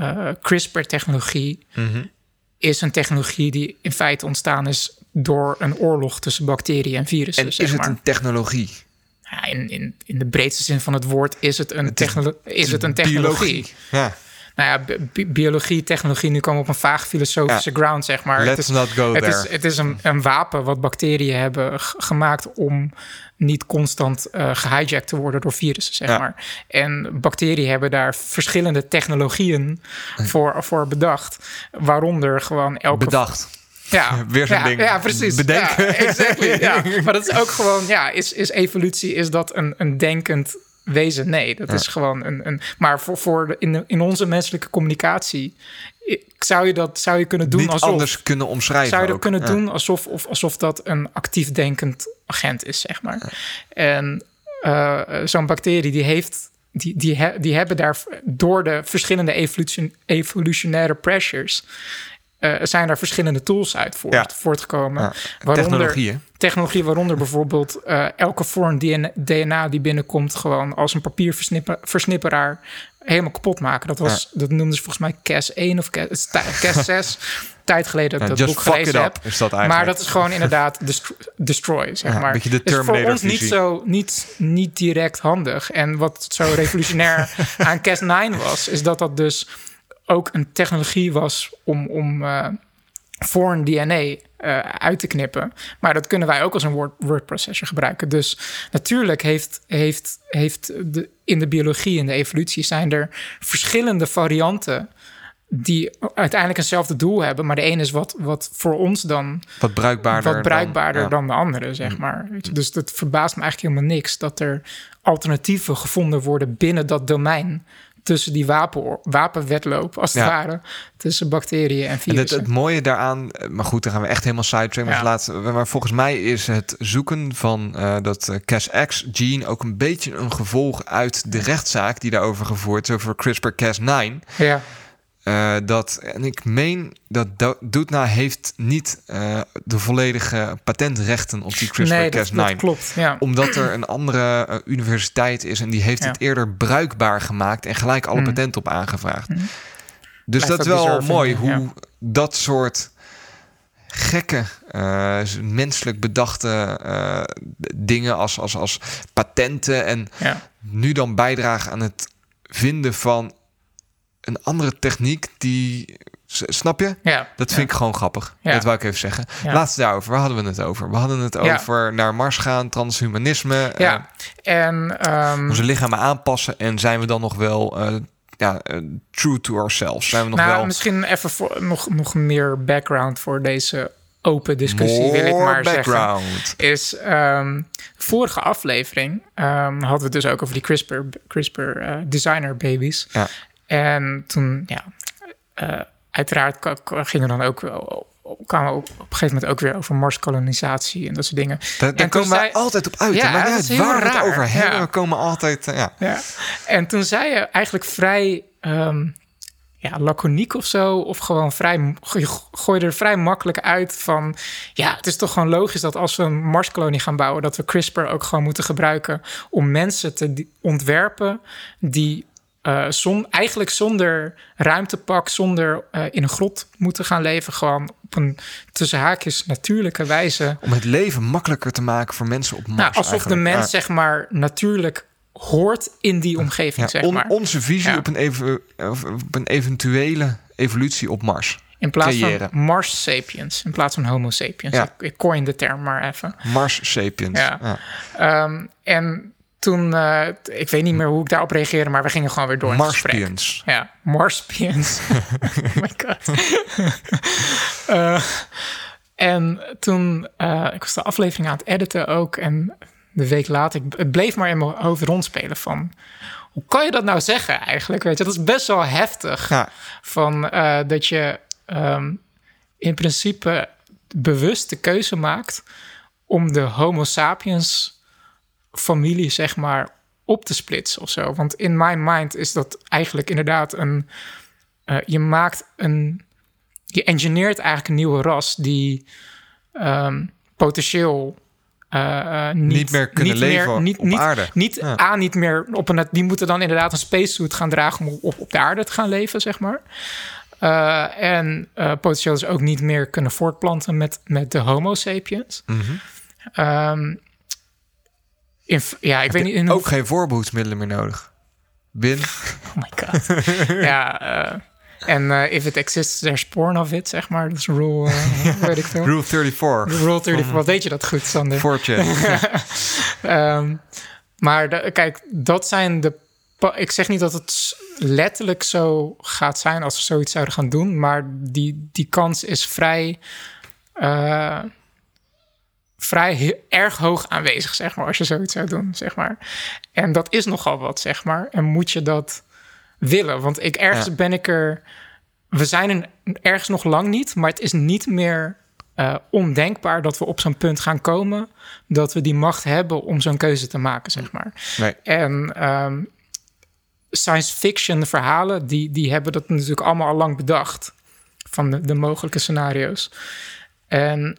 uh, CRISPR-technologie mm-hmm. is een technologie die in feite ontstaan is door een oorlog tussen bacteriën en virussen. En is het maar. een technologie? Ja, in, in, in de breedste zin van het woord is het een, Het is- het een technologie. Biologie. Ja, Nou ja, bi- biologie, technologie, nu komen we op een vaag filosofische ground, zeg maar. let's het is, not go het there. is, het is een, een wapen wat bacteriën hebben gemaakt om niet constant eh gehijacked te worden door virussen, zeg Ja. maar. En bacteriën hebben daar verschillende technologieën voor, voor bedacht. Waaronder gewoon elke Bedacht. ja, Weer zo'n ja, ding. Ja, precies. Bedenken. Ja, exactly, ja. Maar dat is ook gewoon, ja, is, is evolutie, is dat een, een denkend wezen? Nee, dat Ja. is gewoon een... een maar voor, voor de, in, de- in onze menselijke communicatie zou je dat zou je kunnen doen Niet alsof... anders kunnen omschrijven zou je dat ook. kunnen Ja. doen alsof, of, alsof dat een actief denkend agent is, zeg maar. En eh, zo'n bacterie die heeft... Die, die, he- die hebben daar door de verschillende evolution, evolutionaire pressures... eh, zijn er verschillende tools uit voort, Ja. voortgekomen. Ja. Waaronder, Technologie, waaronder bijvoorbeeld eh, elke vorm DNA, DNA die binnenkomt, gewoon als een papierversnipperaar helemaal kapot maken. Dat, was, dat noemden ze volgens mij CAS 1 of CAS, Cas 6 tijd geleden dat Ja, ik dat boek gelezen heb. is dat eigenlijk. Maar dat is gewoon inderdaad destro- destroy, zeg Ja, maar. een beetje de is voor ons niet zo niet, niet direct handig. En wat zo revolutionair aan Cas9 was, is dat dat dus ook een technologie was om, om eh foreign DNA eh, uit te knippen. Maar dat kunnen wij ook als een word, word processor gebruiken. Dus natuurlijk heeft, heeft, heeft de, in de biologie en de evolutie zijn er verschillende varianten die uiteindelijk eenzelfde doel hebben. Maar de ene is wat, wat voor ons dan Wat bruikbaarder. wat bruikbaarder dan, dan, de andere, zeg maar. Weet je, Dus dat verbaast me eigenlijk helemaal niks... dat er alternatieven gevonden worden binnen dat domein... tussen die wapen, wapenwetloop, als het Ja. ware... tussen bacteriën en En virussen. het, het mooie daaraan, eh, maar goed, dan gaan we echt helemaal sidetrack. Maar, Ja. maar volgens mij is het zoeken van eh, dat eh, Cas-X-gene ook een beetje een gevolg uit de rechtszaak die daarover gevoerd is, over CRISPR-Cas9. Ja, Eh, dat, en ik meen dat Do- Doetna heeft niet eh, de volledige patentrechten op die nee, dat, CRISPR-Cas9. dat klopt. Ja. Omdat er een andere eh, universiteit is en die heeft Ja. het eerder bruikbaar gemaakt en gelijk alle Mm. patenten op aangevraagd. Mm. Dus Blijft dat is wel mooi hoe dat soort gekke, menselijk bedachte dingen als, als, als patenten en ja. nu dan bijdragen aan het vinden van een andere techniek die. Snap je? ja. Dat vind ik gewoon grappig. Ja. Dat wou ik even zeggen. Ja. Laatst daarover. Waar hadden we het over? We hadden het over naar Mars gaan, transhumanisme. Ja, en eh, ehm, onze lichamen aanpassen. En zijn we dan nog wel eh, ja, eh, true to ourselves? Zijn we nog nou, wel misschien even voor, nog, nog meer background voor deze open discussie, wil ik maar zeggen. background? is ehm, vorige aflevering ehm, hadden we het dus ook over die CRISPR, CRISPR eh, designer babies. Ja. En toen, ja, eh, uiteraard gingen dan ook wel- kwamen we op een gegeven moment ook weer over Marskolonisatie en dat soort dingen. Daar, daar komen zei- altijd op uit. Ja, dat is waar het over hebben, Ja. we komen altijd... eh, ja. Ja. En toen zei je eigenlijk vrij ehm, ja, laconiek of zo, of gewoon vrij, je gooide er vrij makkelijk uit van, ja, het is toch gewoon logisch dat als we een Marskolonie gaan bouwen, dat we CRISPR ook gewoon moeten gebruiken om mensen te ontwerpen die zon, eigenlijk zonder ruimtepak, zonder eh, in een grot moeten gaan leven, gewoon op een tussen haakjes natuurlijke wijze. Om het leven makkelijker te maken voor mensen op Mars. Nou, alsof de mens Ja. zeg maar natuurlijk hoort in die omgeving, Ja, zeg on- maar. Onze visie Ja. op, een even, op een eventuele evolutie op Mars. In plaats creëren. van Mars sapiens, in plaats van Homo sapiens. Ik, ik coin de term maar even. Mars sapiens. Ja. Ja. Ehm, en toen, eh, ik weet niet meer hoe ik daarop reageerde, maar we gingen gewoon weer door. Marspians. Ja, Marspians. oh my god. Eh, en toen, eh, ik was de aflevering aan het editen ook. En de week later, ik, het bleef maar in mijn hoofd rondspelen van... Hoe kan je dat nou zeggen eigenlijk? Weet je, dat is best wel heftig. Ja. Van dat je ehm, in principe bewust de keuze maakt... om de homo sapiens familie, zeg maar, op te splitsen of zo. Want in mijn mind is dat eigenlijk inderdaad een... eh, je maakt een... Je engineert eigenlijk een nieuwe ras die ehm, potentieel... eh, eh, niet, Niet meer kunnen leven niet, op niet, aarde. Niet, Ja. A, niet meer op een... Die moeten dan inderdaad een spacesuit gaan dragen... om op, op de aarde te gaan leven, zeg maar. En potentieel dus ook niet meer kunnen voortplanten met, met de homo sapiens. Mhm. Ehm, in, ja, ik weet niet in Ook geen voorbehoedsmiddelen meer nodig. Win. Oh my god. ja, eh, en eh, if it exists, there's porn of it, zeg maar. Dat is rule, eh, weet ik veel. Rule 34. Rule 30. Wat weet je dat goed, Sander? 4chan. Ehm, maar de- kijk, dat zijn de. Ik zeg niet dat het letterlijk zo gaat zijn als we zoiets zouden gaan doen, maar die, die kans is vrij. Vrij he- erg hoog aanwezig, zeg maar, als je zoiets zou doen, zeg maar. En dat is nogal wat, zeg maar. En moet je dat willen? Want ik ergens Ja. ben ik er. We zijn er ergens nog lang niet, maar het is niet meer eh, ondenkbaar dat we op zo'n punt gaan komen dat we die macht hebben om zo'n keuze te maken, zeg maar. Nee. En ehm, science fiction verhalen, die, die hebben dat natuurlijk allemaal al lang bedacht van de, de mogelijke scenario's. En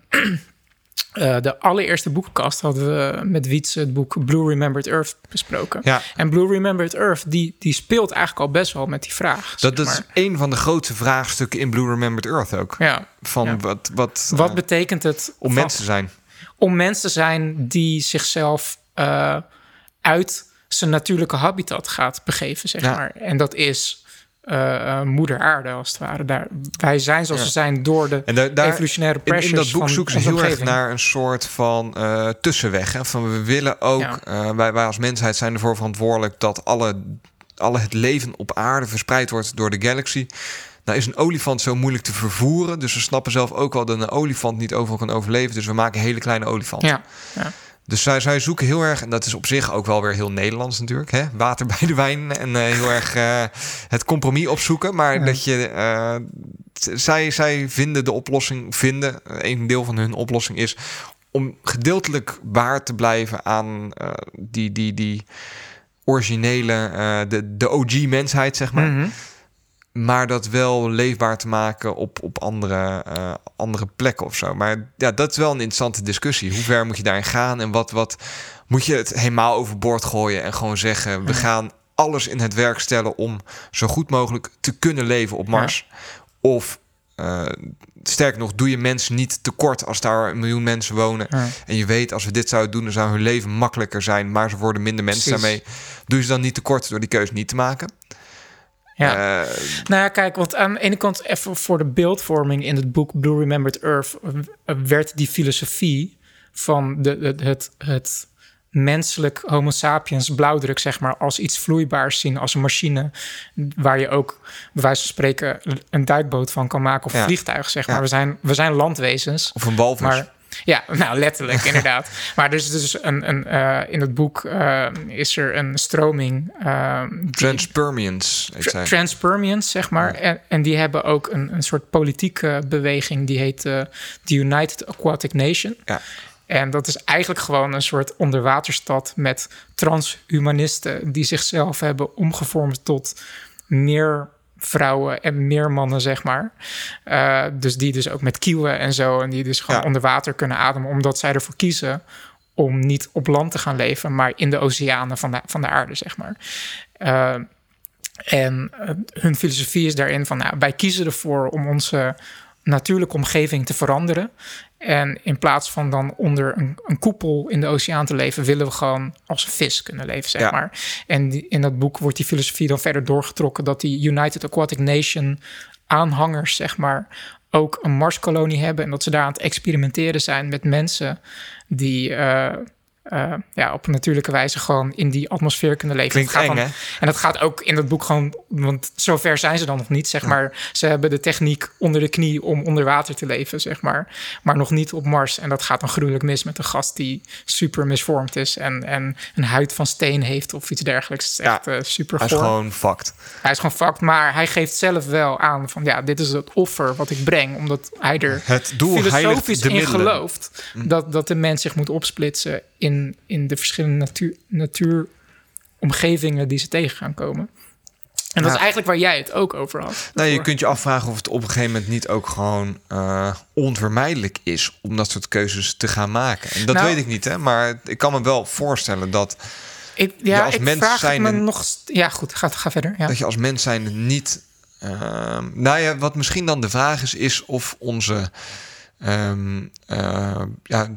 eh, de allereerste boekenkast hadden we met Wietse het boek Blue Remembered Earth besproken. Ja. En Blue Remembered Earth, die, die speelt eigenlijk al best wel met die vraag. Dat, is een van de grootste vraagstukken in Blue Remembered Earth ook. Ja. Van Ja. wat, wat, Wat eh, betekent het om mensen te zijn. om mensen te zijn die zichzelf eh, uit zijn natuurlijke habitat gaat begeven, zeg Ja. maar. En dat is eh, eh, moeder aarde, als het ware. Daar, wij zijn zoals Ja. we zijn door de En daar, daar, evolutionaire in, pressures in dat boek zoeken ze heel erg naar een soort van eh, tussenweg. Hè? Van we willen ook, Ja. wij, wij als mensheid zijn ervoor verantwoordelijk dat alle, alle het leven op aarde verspreid wordt door de galaxy. Nou is een olifant zo moeilijk te vervoeren. Dus we snappen zelf ook wel dat een olifant niet overal kan overleven. Dus we maken hele kleine olifanten. Ja, ja. Dus zij, zij zoeken heel erg, en dat is op zich ook wel weer heel Nederlands natuurlijk, hè? water bij de wijn en eh, heel erg eh, het compromis opzoeken. Maar Ja. dat je, eh, zij, zij vinden de oplossing, vinden, een deel van hun oplossing is om gedeeltelijk waar te blijven aan die, die, die originele, de, de OG-mensheid, zeg maar. Mhm. Maar dat wel leefbaar te maken op, op andere, eh, andere plekken of zo. Maar ja, dat is wel een interessante discussie. Hoe ver moet je daarin gaan? En wat, wat moet je het helemaal overboord gooien en gewoon zeggen: we gaan alles in het werk stellen om zo goed mogelijk te kunnen leven op Mars? Of eh, sterker nog, doe je mensen niet tekort als daar een miljoen mensen wonen. Ja. En je weet, als we dit zouden doen, dan zou hun leven makkelijker zijn. Maar ze worden minder mensen Precies. daarmee. Doe je ze dan niet tekort door die keuze niet te maken? Ja. Eh, Nou ja, kijk, want aan de ene kant even voor de beeldvorming in het boek Blue Remembered Earth eh, werd die filosofie van de, het, het, het menselijk homo sapiens blauwdruk, zeg maar, als iets vloeibaars zien, als een machine waar je ook, bij wijze van spreken, een duikboot van kan maken of Ja. een vliegtuig, zeg maar. Ja. We, zijn, we zijn landwezens. of een walvis. Maar ja, nou letterlijk inderdaad. Maar er is dus een, een eh, in het boek eh, is er een stroming. die- Transpermians, Tra-. Transpermians, zeg maar. En, en die hebben ook een, een soort politieke beweging die heet eh, de United Aquatic Nation. Ja. En dat is eigenlijk gewoon een soort onderwaterstad met transhumanisten die zichzelf hebben omgevormd tot meer vrouwen en meer mannen, zeg maar. Eh, dus die dus ook met kieuwen en zo en die dus gewoon Ja. onder water kunnen ademen, omdat zij ervoor kiezen om niet op land te gaan leven, maar in de oceanen van de, van de aarde, zeg maar. Eh, en eh, hun filosofie is daarin van, nou, wij kiezen ervoor om onze natuurlijke omgeving te veranderen. En in plaats van dan onder een, een koepel in de oceaan te leven, willen we gewoon als vis kunnen leven, zeg Ja. maar. En die- in dat boek wordt die filosofie dan verder doorgetrokken dat die United Aquatic Nation aanhangers, zeg maar, ook een Marskolonie hebben en dat ze daar aan het experimenteren zijn met mensen die eh, eh, ja, op natuurlijke wijze gewoon in die atmosfeer kunnen leven. Klinkt Het gaat eng, dan- hè? en dat gaat ook in dat boek gewoon, want zover zijn ze dan nog niet, zeg maar. Ze hebben de techniek onder de knie om onder water te leven, zeg maar. Maar nog niet op Mars. En dat gaat dan gruwelijk mis met een gast die super misvormd is en, en een huid van steen heeft of iets dergelijks. Het is Ja, echt eh, super Hij is goor. gewoon fucked. Hij is gewoon fucked, maar hij geeft zelf wel aan van ja, dit is het offer wat ik breng, omdat hij er Het doel filosofisch de in middelen. gelooft dat, dat de mens zich moet opsplitsen in, in de verschillende natuur, natuuromgevingen die ze tegen gaan komen. En dat is eigenlijk waar jij het ook over had. Nou, je kunt je afvragen of het op een gegeven moment niet ook gewoon eh, onvermijdelijk is om dat soort keuzes te gaan maken. En dat Nou- weet ik niet, hè? Maar ik kan me wel voorstellen dat, Ik, Je ja, als ik mens vraag zijn me nog... Ja, goed, ga, ga verder. Ja. dat je als mens zijn niet. ehm, nou ja, wat misschien dan de vraag is, is of onze ehm, eh, ja,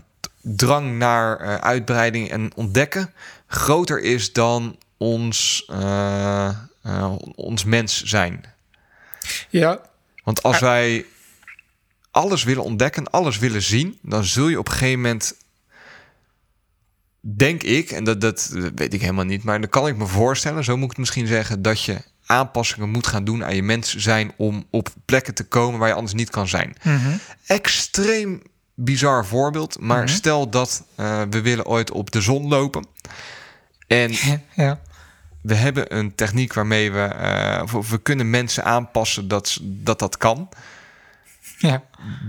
drang naar eh, uitbreiding en ontdekken groter is dan ons, eh, eh, ons mens zijn. ja, Want als wij alles willen ontdekken, alles willen zien, dan zul je op een gegeven moment, denk ik, en dat, dat weet ik helemaal niet, maar dan kan ik me voorstellen, zo moet ik het misschien zeggen, dat je aanpassingen moet gaan doen aan je mens zijn om op plekken te komen waar je anders niet kan zijn. mhm. Extreem bizar voorbeeld, maar Mhm. stel dat eh, we willen ooit op de zon lopen. En ja. we hebben een techniek waarmee we, of we kunnen mensen aanpassen dat dat, dat kan. ja.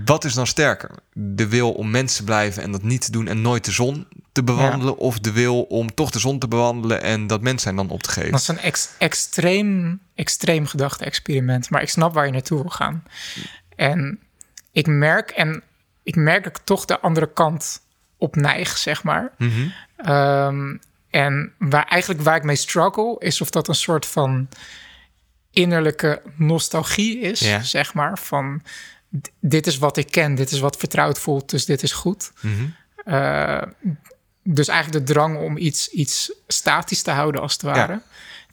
Wat is dan sterker? De wil om mens te blijven en dat niet te doen en nooit de zon te bewandelen? Of de wil om toch de zon te bewandelen en dat mens zijn dan op te geven? Dat is een ex- extreem, extreem gedachte-experiment. Maar ik snap waar je naartoe wil gaan. En ik merk, en ik merk dat ik toch de andere kant op neig, zeg maar. Mhm. Ehm, en waar eigenlijk waar ik mee struggle is of dat een soort van innerlijke nostalgie is, zeg maar. Van dit is wat ik ken, dit is wat vertrouwd voelt, dus dit is goed. Mhm. Eh, dus eigenlijk de drang om iets, iets statisch te houden, als het ware.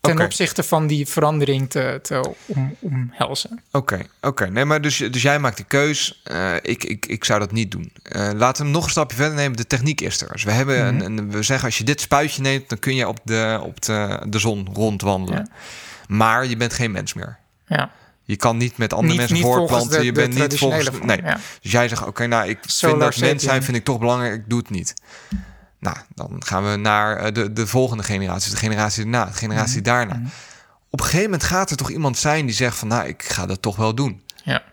Ten opzichte van die verandering te, te om, omhelzen. Oké, oké. Nee, maar dus, dus jij maakt de keus. Eh, ik, ik, ik zou dat niet doen. Eh, laten we nog een stapje verder nemen. De techniek is er. Dus we, hebben Mhm. een, een- we zeggen als je dit spuitje neemt, dan kun je op de, op de, de zon rondwandelen. Ja. Maar je bent geen mens meer. Ja. Je kan niet met andere Niet- mensen niet voortplanten. je bent niet volgens. Nee. ja. Dus jij zegt: Oké, nou, ik Solar vind dat mens zijn vind ik toch belangrijk. Ik doe het niet. Nou, dan gaan we naar eh, de, de volgende generatie. De generatie daarna. De generatie daarna. Op een gegeven moment gaat er toch iemand zijn die zegt: van, Nou, ik ga dat toch wel doen. ja.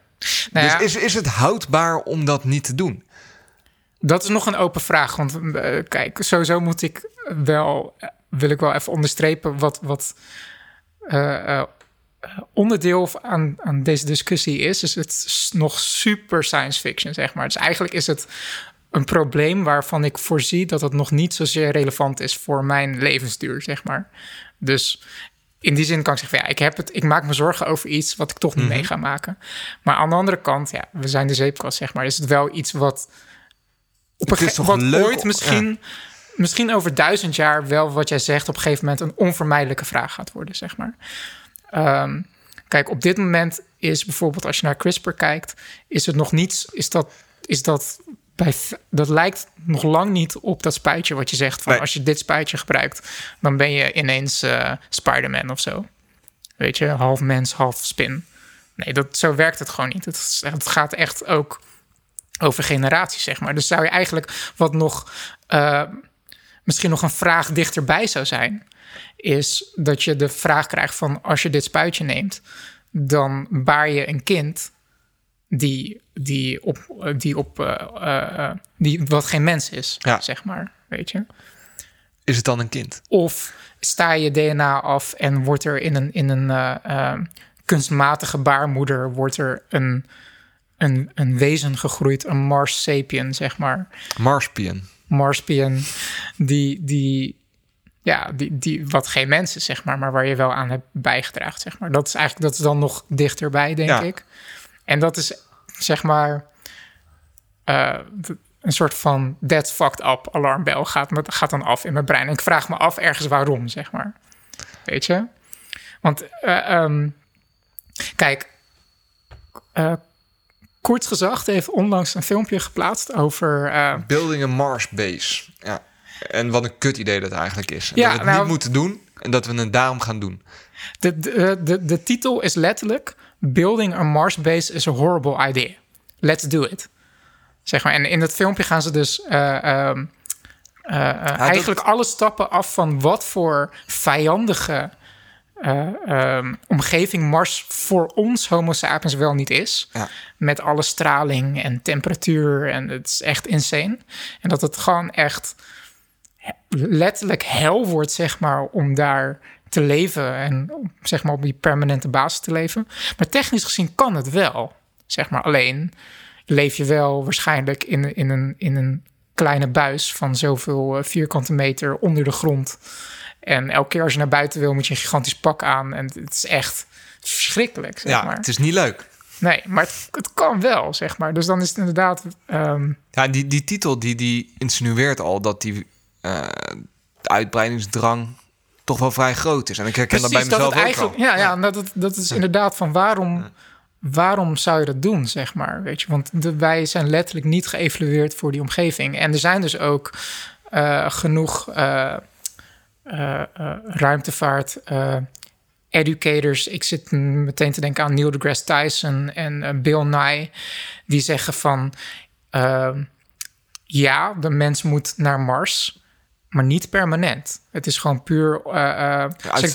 Nou ja, Dus is, is het houdbaar om dat niet te doen? Dat is nog een open vraag. Want eh, kijk, sowieso moet ik wel, eh, wil ik wel even onderstrepen wat, wat onderdeel aan, aan deze discussie is. Is het s- nog super science fiction, zeg maar. Dus eigenlijk is het een probleem waarvan ik voorzie dat het nog niet zozeer relevant is voor mijn levensduur, zeg maar. Dus in die zin kan ik zeggen, ja, ik, heb het, ik maak me zorgen over iets wat ik toch niet mee ga maken. Maar aan de andere kant, ja, we zijn de zeepkast, zeg maar. Is het wel iets wat op een Het is ge- toch wat leuk ooit misschien, misschien over duizend jaar wel wat jij zegt op een gegeven moment een onvermijdelijke vraag gaat worden, zeg maar. Ehm, kijk, op dit moment is bijvoorbeeld als je naar CRISPR kijkt, is het nog niets, is dat, is dat bij, dat lijkt nog lang niet op dat spuitje wat je zegt van Nee. als je dit spuitje gebruikt, dan ben je ineens eh Spider-Man of zo. Weet je, half mens, half spin. Nee, dat, zo werkt het gewoon niet. Het gaat echt ook over generaties, zeg maar. Dus zou je eigenlijk wat nog eh, misschien nog een vraag dichterbij zou zijn, is dat je de vraag krijgt van als je dit spuitje neemt, dan baar je een kind die, die op, die op eh, eh, eh, die wat geen mens is, Ja. zeg maar, weet je. Is het dan een kind? Of sta je DNA af en wordt er in een, in een eh, eh, kunstmatige baarmoeder wordt er een, een, een wezen gegroeid, een Mars sapien, zeg maar. Marspian. Marspian, die, die, ja, die, die wat geen mens is, zeg maar, maar waar je wel aan hebt bijgedragen, zeg maar. Dat is eigenlijk, dat is dan nog dichterbij, denk Ja. ik. En dat is, zeg maar, eh, een soort van that's fucked up alarmbel gaat, gaat dan af in mijn brein. En ik vraag me af ergens waarom, zeg maar. Weet je? Want, eh, ehm, kijk, eh Kort Gezacht heeft onlangs een filmpje geplaatst over... Building a Mars base. Ja. En wat een kut idee dat eigenlijk is. En Ja, dat we het nou- niet moeten doen en dat we het daarom gaan doen. De, de, de, de titel is letterlijk... Building a Mars base is a horrible idea. Let's do it. Zeg maar. En in dat filmpje gaan ze dus... eh, ehm, eh, eh, eigenlijk alle stappen af van wat voor vijandige eh, ehm, omgeving Mars voor ons Homo sapiens wel niet is. Ja. Met alle straling en temperatuur. En het is echt insane. En dat het gewoon echt letterlijk hel wordt, zeg maar, om daar te leven en zeg maar op die permanente basis te leven. Maar technisch gezien kan het wel, zeg maar. Alleen leef je wel waarschijnlijk in, in, een, in een kleine buis van zoveel eh, vierkante meter onder de grond. En elke keer als je naar buiten wil, moet je een gigantisch pak aan. En het is echt verschrikkelijk, zeg ja, maar. het is niet leuk. Nee, maar het, het kan wel, zeg maar. Dus dan is het inderdaad... ehm, Ja, die, die titel die, die insinueert al dat die eh, uitbreidingsdrang toch wel vrij groot is. En ik herken dat bij Precies, mezelf het ook eigenlijk, wel. Ja, ja, dat, dat, dat is inderdaad van waarom, waarom zou je dat doen, zeg maar. Weet je? Want de, wij zijn letterlijk niet geëvalueerd voor die omgeving. En er zijn dus ook eh, genoeg eh, eh, ruimtevaart... educators, ik zit meteen te denken aan Neil deGrasse Tyson en Bill Nye, die zeggen van ehm, ja, de mens moet naar Mars, maar niet permanent. Het is gewoon puur. eh, eh,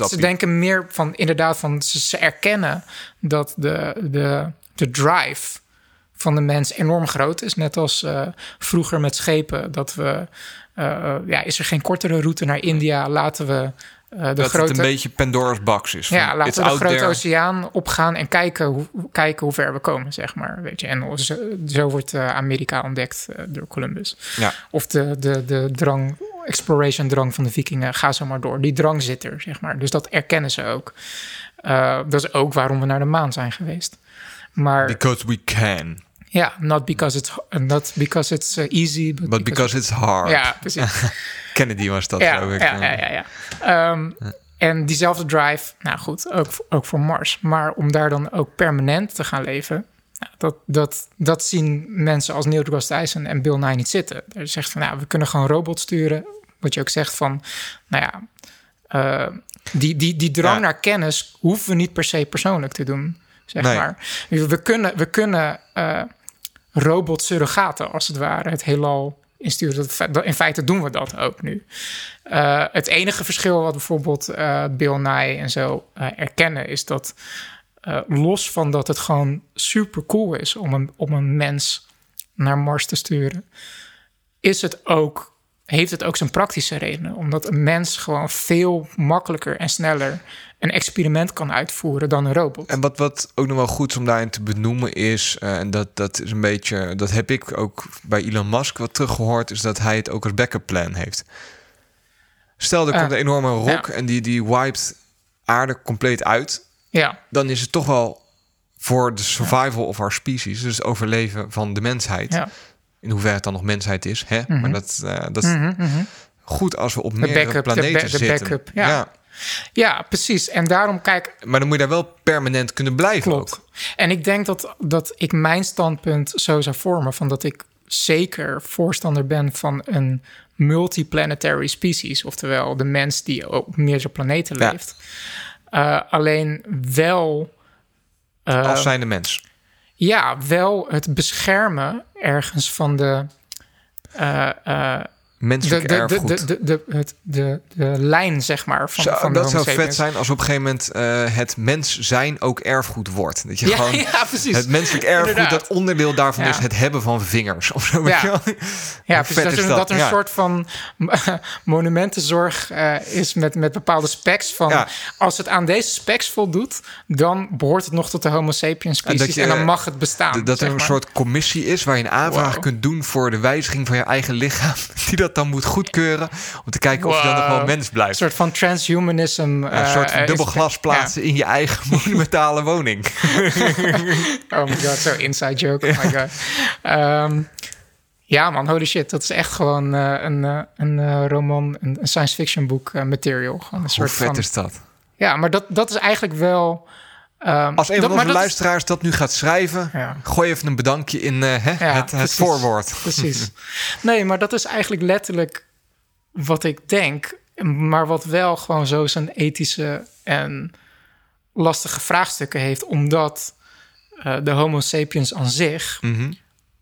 ze, denken meer van inderdaad van ze, ze erkennen dat de, de, de drive van de mens enorm groot is. Net als eh, vroeger met schepen. Dat we. ja, is er geen kortere route naar India? Laten we eh, de dat grote, het een beetje Pandora's box is. ja, laten we de grote there. oceaan opgaan en kijken hoe, kijken hoe ver we komen, zeg maar. Weet je. En zo, zo wordt eh, Amerika ontdekt eh, door Columbus. Ja. Of de, de, de drang, exploration drang van de vikingen, ga zo maar door. Die drang zit er, zeg maar. Dus dat erkennen ze ook. Eh, dat is ook waarom we naar de maan zijn geweest. Maar Because we can, ja, not because it's, not because it's uh, easy, but, but because it's hard. Ja, precies. Kennedy was dat, ja, ik. ja, ja, ja, ja. Ehm, En diezelfde drive, nou goed, ook, ook voor Mars. Maar om daar dan ook permanent te gaan leven... nou, dat, dat, dat zien mensen als Neil deGrasse Tyson en Bill Nye niet zitten. Er zegt van, nou, we kunnen gewoon robots sturen. Wat je ook zegt van, nou ja... eh, die, die, die drang Ja. naar kennis hoeven we niet per se persoonlijk te doen, zeg Nee. maar. We kunnen, we kunnen eh, robot-surrogaten, als het ware, het heelal insturen. In feite doen we dat ook nu. Eh, het enige verschil wat bijvoorbeeld eh, Bill Nye en zo eh, erkennen... is dat los van dat het gewoon super cool is... om een, om een mens naar Mars te sturen... is het ook, heeft het ook zijn praktische redenen. Omdat een mens gewoon veel makkelijker en sneller... een experiment kan uitvoeren dan een robot. En wat, wat ook nog wel goed is om daarin te benoemen is, eh, en dat, dat is een beetje, dat heb ik ook bij Elon Musk wat teruggehoord, is dat hij het ook als backup plan heeft. Stel, er komt een enorme rock ja. en die, die wiped aarde compleet uit, Ja, dan is het toch wel voor de survival of our species, dus overleven van de mensheid. ja. In hoeverre het dan nog mensheid is, hè? Mhm. Maar dat, eh, dat is Mhm, mhm. goed als we op meerdere de planeten de zitten. backup, ja. ja, precies. En daarom, kijk, Maar dan moet je daar wel permanent kunnen blijven Klopt. ook. En ik denk dat, dat ik mijn standpunt zo zou vormen... van dat ik zeker voorstander ben van een multiplanetary species. Oftewel de mens die op meerdere planeten Ja. leeft. Eh, alleen wel... eh, Als zijnde mens. Ja, wel het beschermen ergens van de... eh, de, Menselijk de, de, erfgoed. de, de, de, het- de, de lijn, zeg maar, van, Zo, van dat zou vet zijn als op een gegeven moment eh, het mens zijn ook erfgoed wordt. Dat je Ja, gewoon ja, precies. het menselijk erfgoed, Inderdaad. dat onderdeel daarvan Ja. is het hebben van vingers. Of zo, Ja. Ja, precies. vet Dat, is dat? dat een Ja. soort van monumentenzorg eh, is met, met bepaalde specs. Van Ja. als het aan deze specs voldoet, dan behoort het nog tot de Homo sapiens En species je- en, dan mag het bestaan. Dat- er een maar. soort commissie is waar je een aanvraag Wow. kunt doen voor de wijziging van je eigen lichaam. Die dat dan moet goedkeuren. Om te kijken of je dan nog wel mens Een blijft. soort van transhumanism. Ja, een soort van eh, dubbel glas plaatsen in je eigen monumentale woning. Oh my god, zo inside joke. Oh my god. Ehm, ja man, holy shit. Dat is echt gewoon eh, een, eh, een roman, een, een science fiction boek material. Gewoon een Hoe soort vet van, is dat? Ja, maar dat, dat is eigenlijk wel... ehm, Als een dat- van onze dat is- luisteraars dat nu gaat schrijven, Ja. gooi even een bedankje in eh, hè, Ja, het, het voorwoord. Precies. Nee, maar dat is eigenlijk letterlijk wat ik denk. Maar wat wel gewoon zo zijn ethische en lastige vraagstukken heeft. Omdat eh, de homo sapiens aan zich Mhm.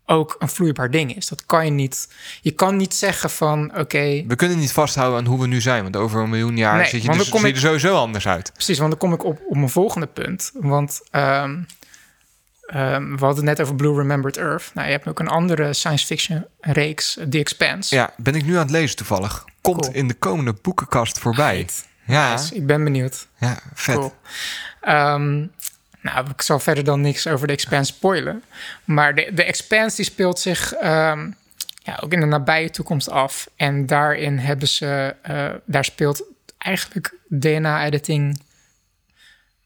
Ook een vloeibaar ding is. Dat kan je niet... Je kan niet zeggen van, oké... We kunnen niet vasthouden aan hoe we nu zijn. Want over een miljoen jaar Nee, zit je dus, dan kom zie er sowieso anders uit. Precies, want dan kom ik op, op mijn volgende punt. Want ehm, ehm, we hadden het net over Blue Remembered Earth. Nou, je hebt ook een andere science fiction reeks, The Expanse. Ja, ben ik nu aan het lezen toevallig. Komt Cool. in de komende boekenkast voorbij. Right. Ja, Nice. Ik ben benieuwd. ja vet. Cool. Ehm, nou, ik zal verder dan niks over de Expanse spoilen. Maar de, de Expanse die speelt zich ehm, ja, ook in de nabije toekomst af. En daarin hebben ze, eh, daar speelt eigenlijk DNA-editing.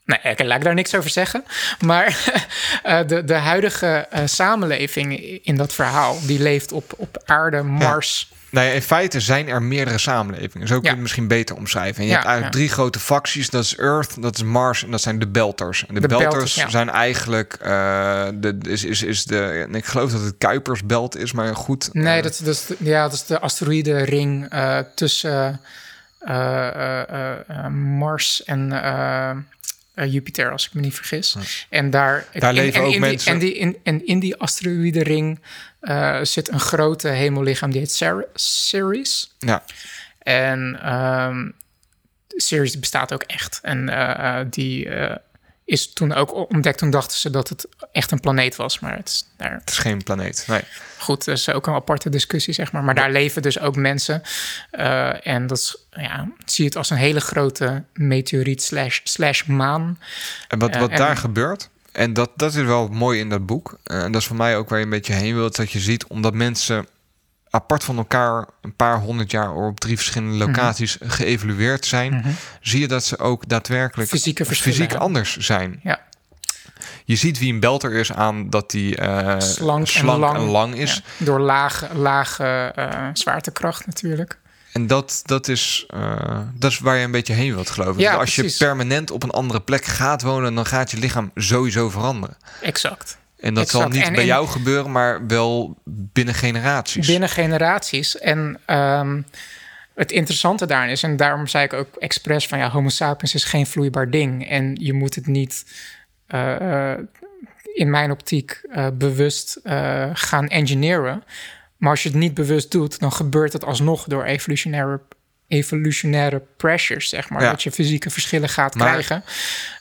Nee, ik laat ik daar niks over zeggen. Maar eh, de, de huidige eh, samenleving in dat verhaal, die leeft op, op aarde, Mars. Nou ja, in feite zijn er meerdere samenlevingen. Zo kun je het misschien beter omschrijven. En je Ja, hebt eigenlijk drie grote facties. Dat is Earth, dat is Mars en dat zijn de Belters. En de, De Belters, zijn eigenlijk... eh, de, is, is, is de, ik geloof dat het Kuipersbelt is, maar goed. Nee, eh, dat, is- dat, is de, ja, dat is de asteroïdenring tussen eh, eh, Mars en eh, Jupiter, als ik me niet vergis. En daar, Daar en- leven en ook in die- mensen. en, die, in, en in die asteroïdenring eh, zit een grote hemellichaam die heet Cer- Ceres. Ja, En ehm Ceres bestaat ook echt. En eh, die is toen ook ontdekt. Toen dachten ze dat het echt een planeet was. Maar het is daar Het is geen planeet. Nee. goed, dat is ook een aparte discussie, zeg maar. Maar daar leven dus ook mensen. En dat is, ja, zie je het als een hele grote meteoriet slash, slash maan. En wat, wat en- daar gebeurt, en dat, dat is wel mooi in dat boek. eh, en dat is voor mij ook waar je een beetje heen wilt. Dat je ziet, omdat mensen apart van elkaar een paar honderd jaar op drie verschillende Mhm. locaties geëvalueerd zijn, zie je dat ze ook daadwerkelijk Fysieke fysiek hebben. anders zijn. Ja. Je ziet wie een belter is aan dat die eh, Slank, slank en en lang, lang, is. Ja, door lage, lage eh, zwaartekracht natuurlijk. En dat, dat, is, eh, dat is waar je een beetje heen wilt, geloof ik. Ja, Dus als precies. je permanent op een andere plek gaat wonen, dan gaat je lichaam sowieso veranderen. Exact. En dat zal niet En bij jou gebeuren, maar wel binnen generaties. Binnen generaties. En ehm, het interessante daarin is, en daarom zei ik ook expres van ja, Homo sapiens is geen vloeibaar ding. En je moet het niet eh, eh, in mijn optiek bewust gaan engineeren. Maar als je het niet bewust doet, dan gebeurt het alsnog door evolutionaire, evolutionaire pressures, zeg maar. Ja. Dat je fysieke verschillen gaat Maar- krijgen.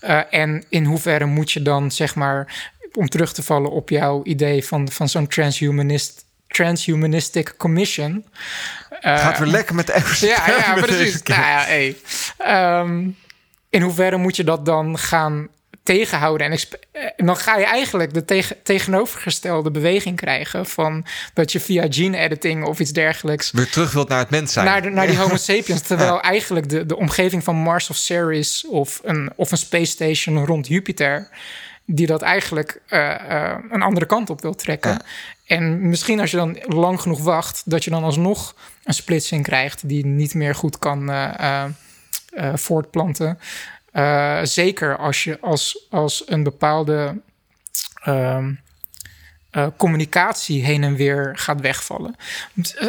Eh, en in hoeverre moet je dan, zeg maar, om terug te vallen op jouw idee van, van zo'n transhumanist, transhumanistic commission. eh, Gaat weer lekker met de ja, ja, precies. Nou ja, hey. Ehm, in hoeverre moet je dat dan gaan tegenhouden? En, exp- eh, en dan ga je eigenlijk de tegen, tegenovergestelde beweging krijgen... van dat je via gene editing of iets dergelijks... Weer terug wilt naar het mens zijn. Naar, de, naar die Homo sapiens. Terwijl eigenlijk de, de omgeving van Mars of Ceres of een, of een space station rond Jupiter. die dat eigenlijk eh, eh, een andere kant op wil trekken. Ja. En misschien als je dan lang genoeg wacht, dat je dan alsnog een splitsing krijgt. die niet meer goed kan voortplanten. Eh, zeker als je als, als een bepaalde. ehm, eh, communicatie heen en weer gaat wegvallen.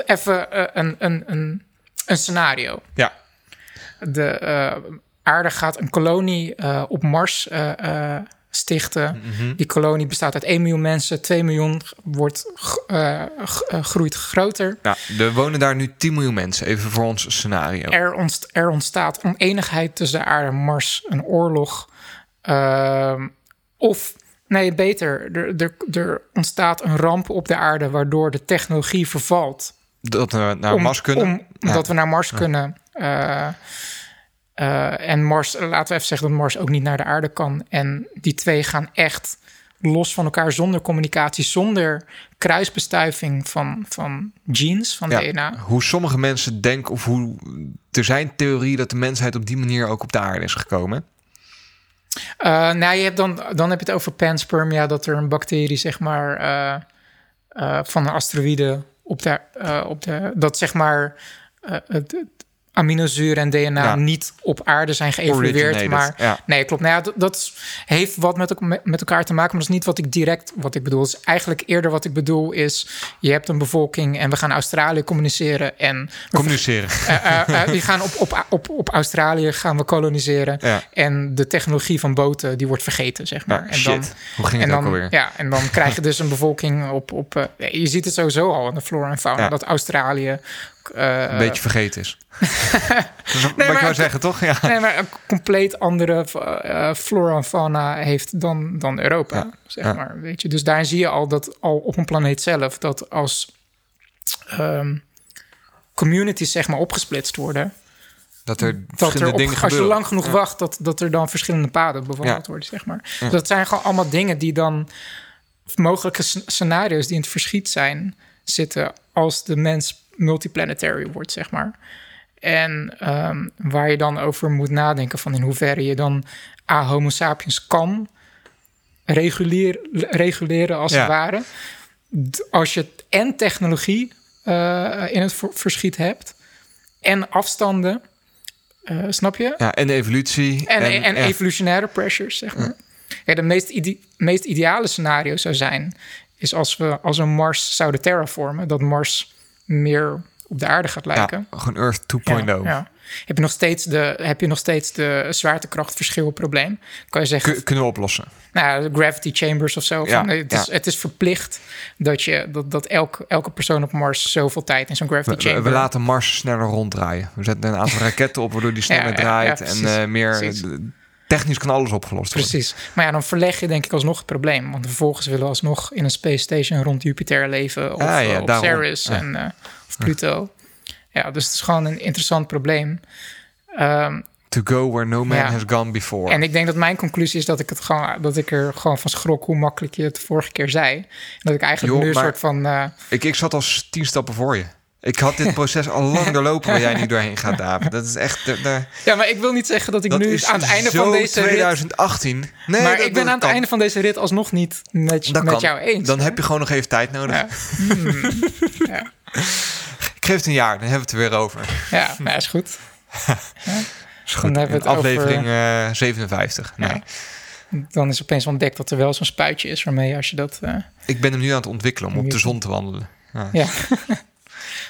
Even eh, een, een, een, een scenario. Ja. De aarde gaat een kolonie op Mars stichten. Mhm. Die kolonie bestaat uit 1 miljoen mensen. 2 miljoen wordt, eh, groeit groter. Ja, er wonen daar nu 10 miljoen mensen, even voor ons scenario. Er, ontst- er ontstaat oneenigheid tussen de aarde en Mars. Een oorlog. Ehm, of, nee, beter. Er, er, er ontstaat een ramp op de aarde... waardoor de technologie vervalt. Dat we naar om, Mars kunnen. Om, Ja. We naar Mars kunnen. Eh, eh, en Mars, laten we even zeggen dat Mars ook niet naar de aarde kan. En die twee gaan echt los van elkaar zonder communicatie, zonder kruisbestuiving van, van genes, van Ja, DNA. Hoe sommige mensen denken, of hoe er zijn theorieën dat de mensheid op die manier ook op de aarde is gekomen. Eh, nou, je hebt dan, dan heb je het over panspermia, dat er een bacterie, zeg maar, eh, van een asteroïde op de, op de dat zeg maar het aminozuren en DNA Ja. niet op aarde zijn geëvolueerd, Originated, maar ja. nee, klopt. Nou ja, dat, heeft wat met, met elkaar te maken, maar dat is niet wat ik direct wat ik bedoel. Dus eigenlijk eerder wat ik bedoel is, je hebt een bevolking en we gaan Australië communiceren en Communiceren. die gaan op, op, op, op Australië gaan we koloniseren. Ja. En de technologie van boten, die wordt vergeten, zeg maar. En shit. dan, Hoe ging het dan, alweer? ja, en dan krijg je dus een bevolking op... op je ziet het sowieso al in de flora en fauna... Dat Australië... een beetje vergeten is. Dat is wat Nee, wou zeggen, toch? Ja. Nee, maar een compleet andere eh, flora en fauna heeft dan, dan Europa, Ja, zeg ja. maar. Weet je? Dus daar zie je al dat al op een planeet zelf... dat als ehm, communities zeg maar opgesplitst worden... Dat er dat er verschillende op, dingen als je lang genoeg wacht, dat, dat er dan verschillende paden bewandeld worden, zeg maar. Dus dat zijn gewoon allemaal dingen die dan mogelijke sc- scenario's die in het verschiet zijn zitten als de mens multiplanetary wordt, zeg maar. En ehm, waar je dan over moet nadenken van in hoeverre je dan A, homo sapiens kan regulier, reguleren als Ja. het ware. Als je en technologie eh, in het ver- verschiet hebt en afstanden, eh, snap je? Ja, en de evolutie. En, en, evolutionaire pressures, zeg maar. Ja, de meest, ide- meest ideale scenario zou zijn... is als we als een Mars zouden terraformen... dat Mars meer op de aarde gaat lijken. Ja, gewoon Earth 2.0. Ja, ja. Heb je nog steeds de, heb je nog steeds de zwaartekrachtverschilprobleem? Kan je zeggen, Kun- kunnen we oplossen. nou, gravity chambers of zo. Van, het, is, het is verplicht dat, je, dat, dat elk, elke persoon op Mars zoveel tijd in zo'n gravity we- chamber... we laten Mars sneller ronddraaien. We zetten een aantal raketten op waardoor die sneller draait. en eh, meer. precies. Technisch kan alles opgelost worden. Precies. Maar ja, dan verleg je denk ik alsnog het probleem. Want vervolgens willen we alsnog in een space station rond Jupiter leven. Of Ah, ja, eh, op. Ceres Ja. en, eh, of Pluto. Ja, dus het is gewoon een interessant probleem. Ehm, To go where no man Ja. has gone before. en ik denk dat mijn conclusie is dat ik, het gewoon, dat ik er gewoon van schrok hoe makkelijk je het de vorige keer zei. En dat ik eigenlijk nu een soort van... eh, ik, ik zat als tien stappen voor je. Ik had dit proces al lang doorlopen waar jij nu doorheen gaat, David. Dat is echt... de- de- ja, maar ik wil niet zeggen dat ik dat nu is aan het einde van deze rit... 2018. Nee, maar dat- ik ben aan het kan. einde van deze rit alsnog niet met, Dat met kan. jou eens. Dan hè? heb je gewoon nog even tijd nodig. Ja. Hmm. ja. Ik geef het een jaar, dan hebben we het er weer over. Ja, nou, is goed. Is goed. Dan hebben we het aflevering over- eh, 57. Nee. Ja. Dan is opeens ontdekt dat er wel zo'n spuitje is waarmee als je dat... eh, Ik ben hem nu aan het ontwikkelen om op de zon te wandelen. Ja. ja.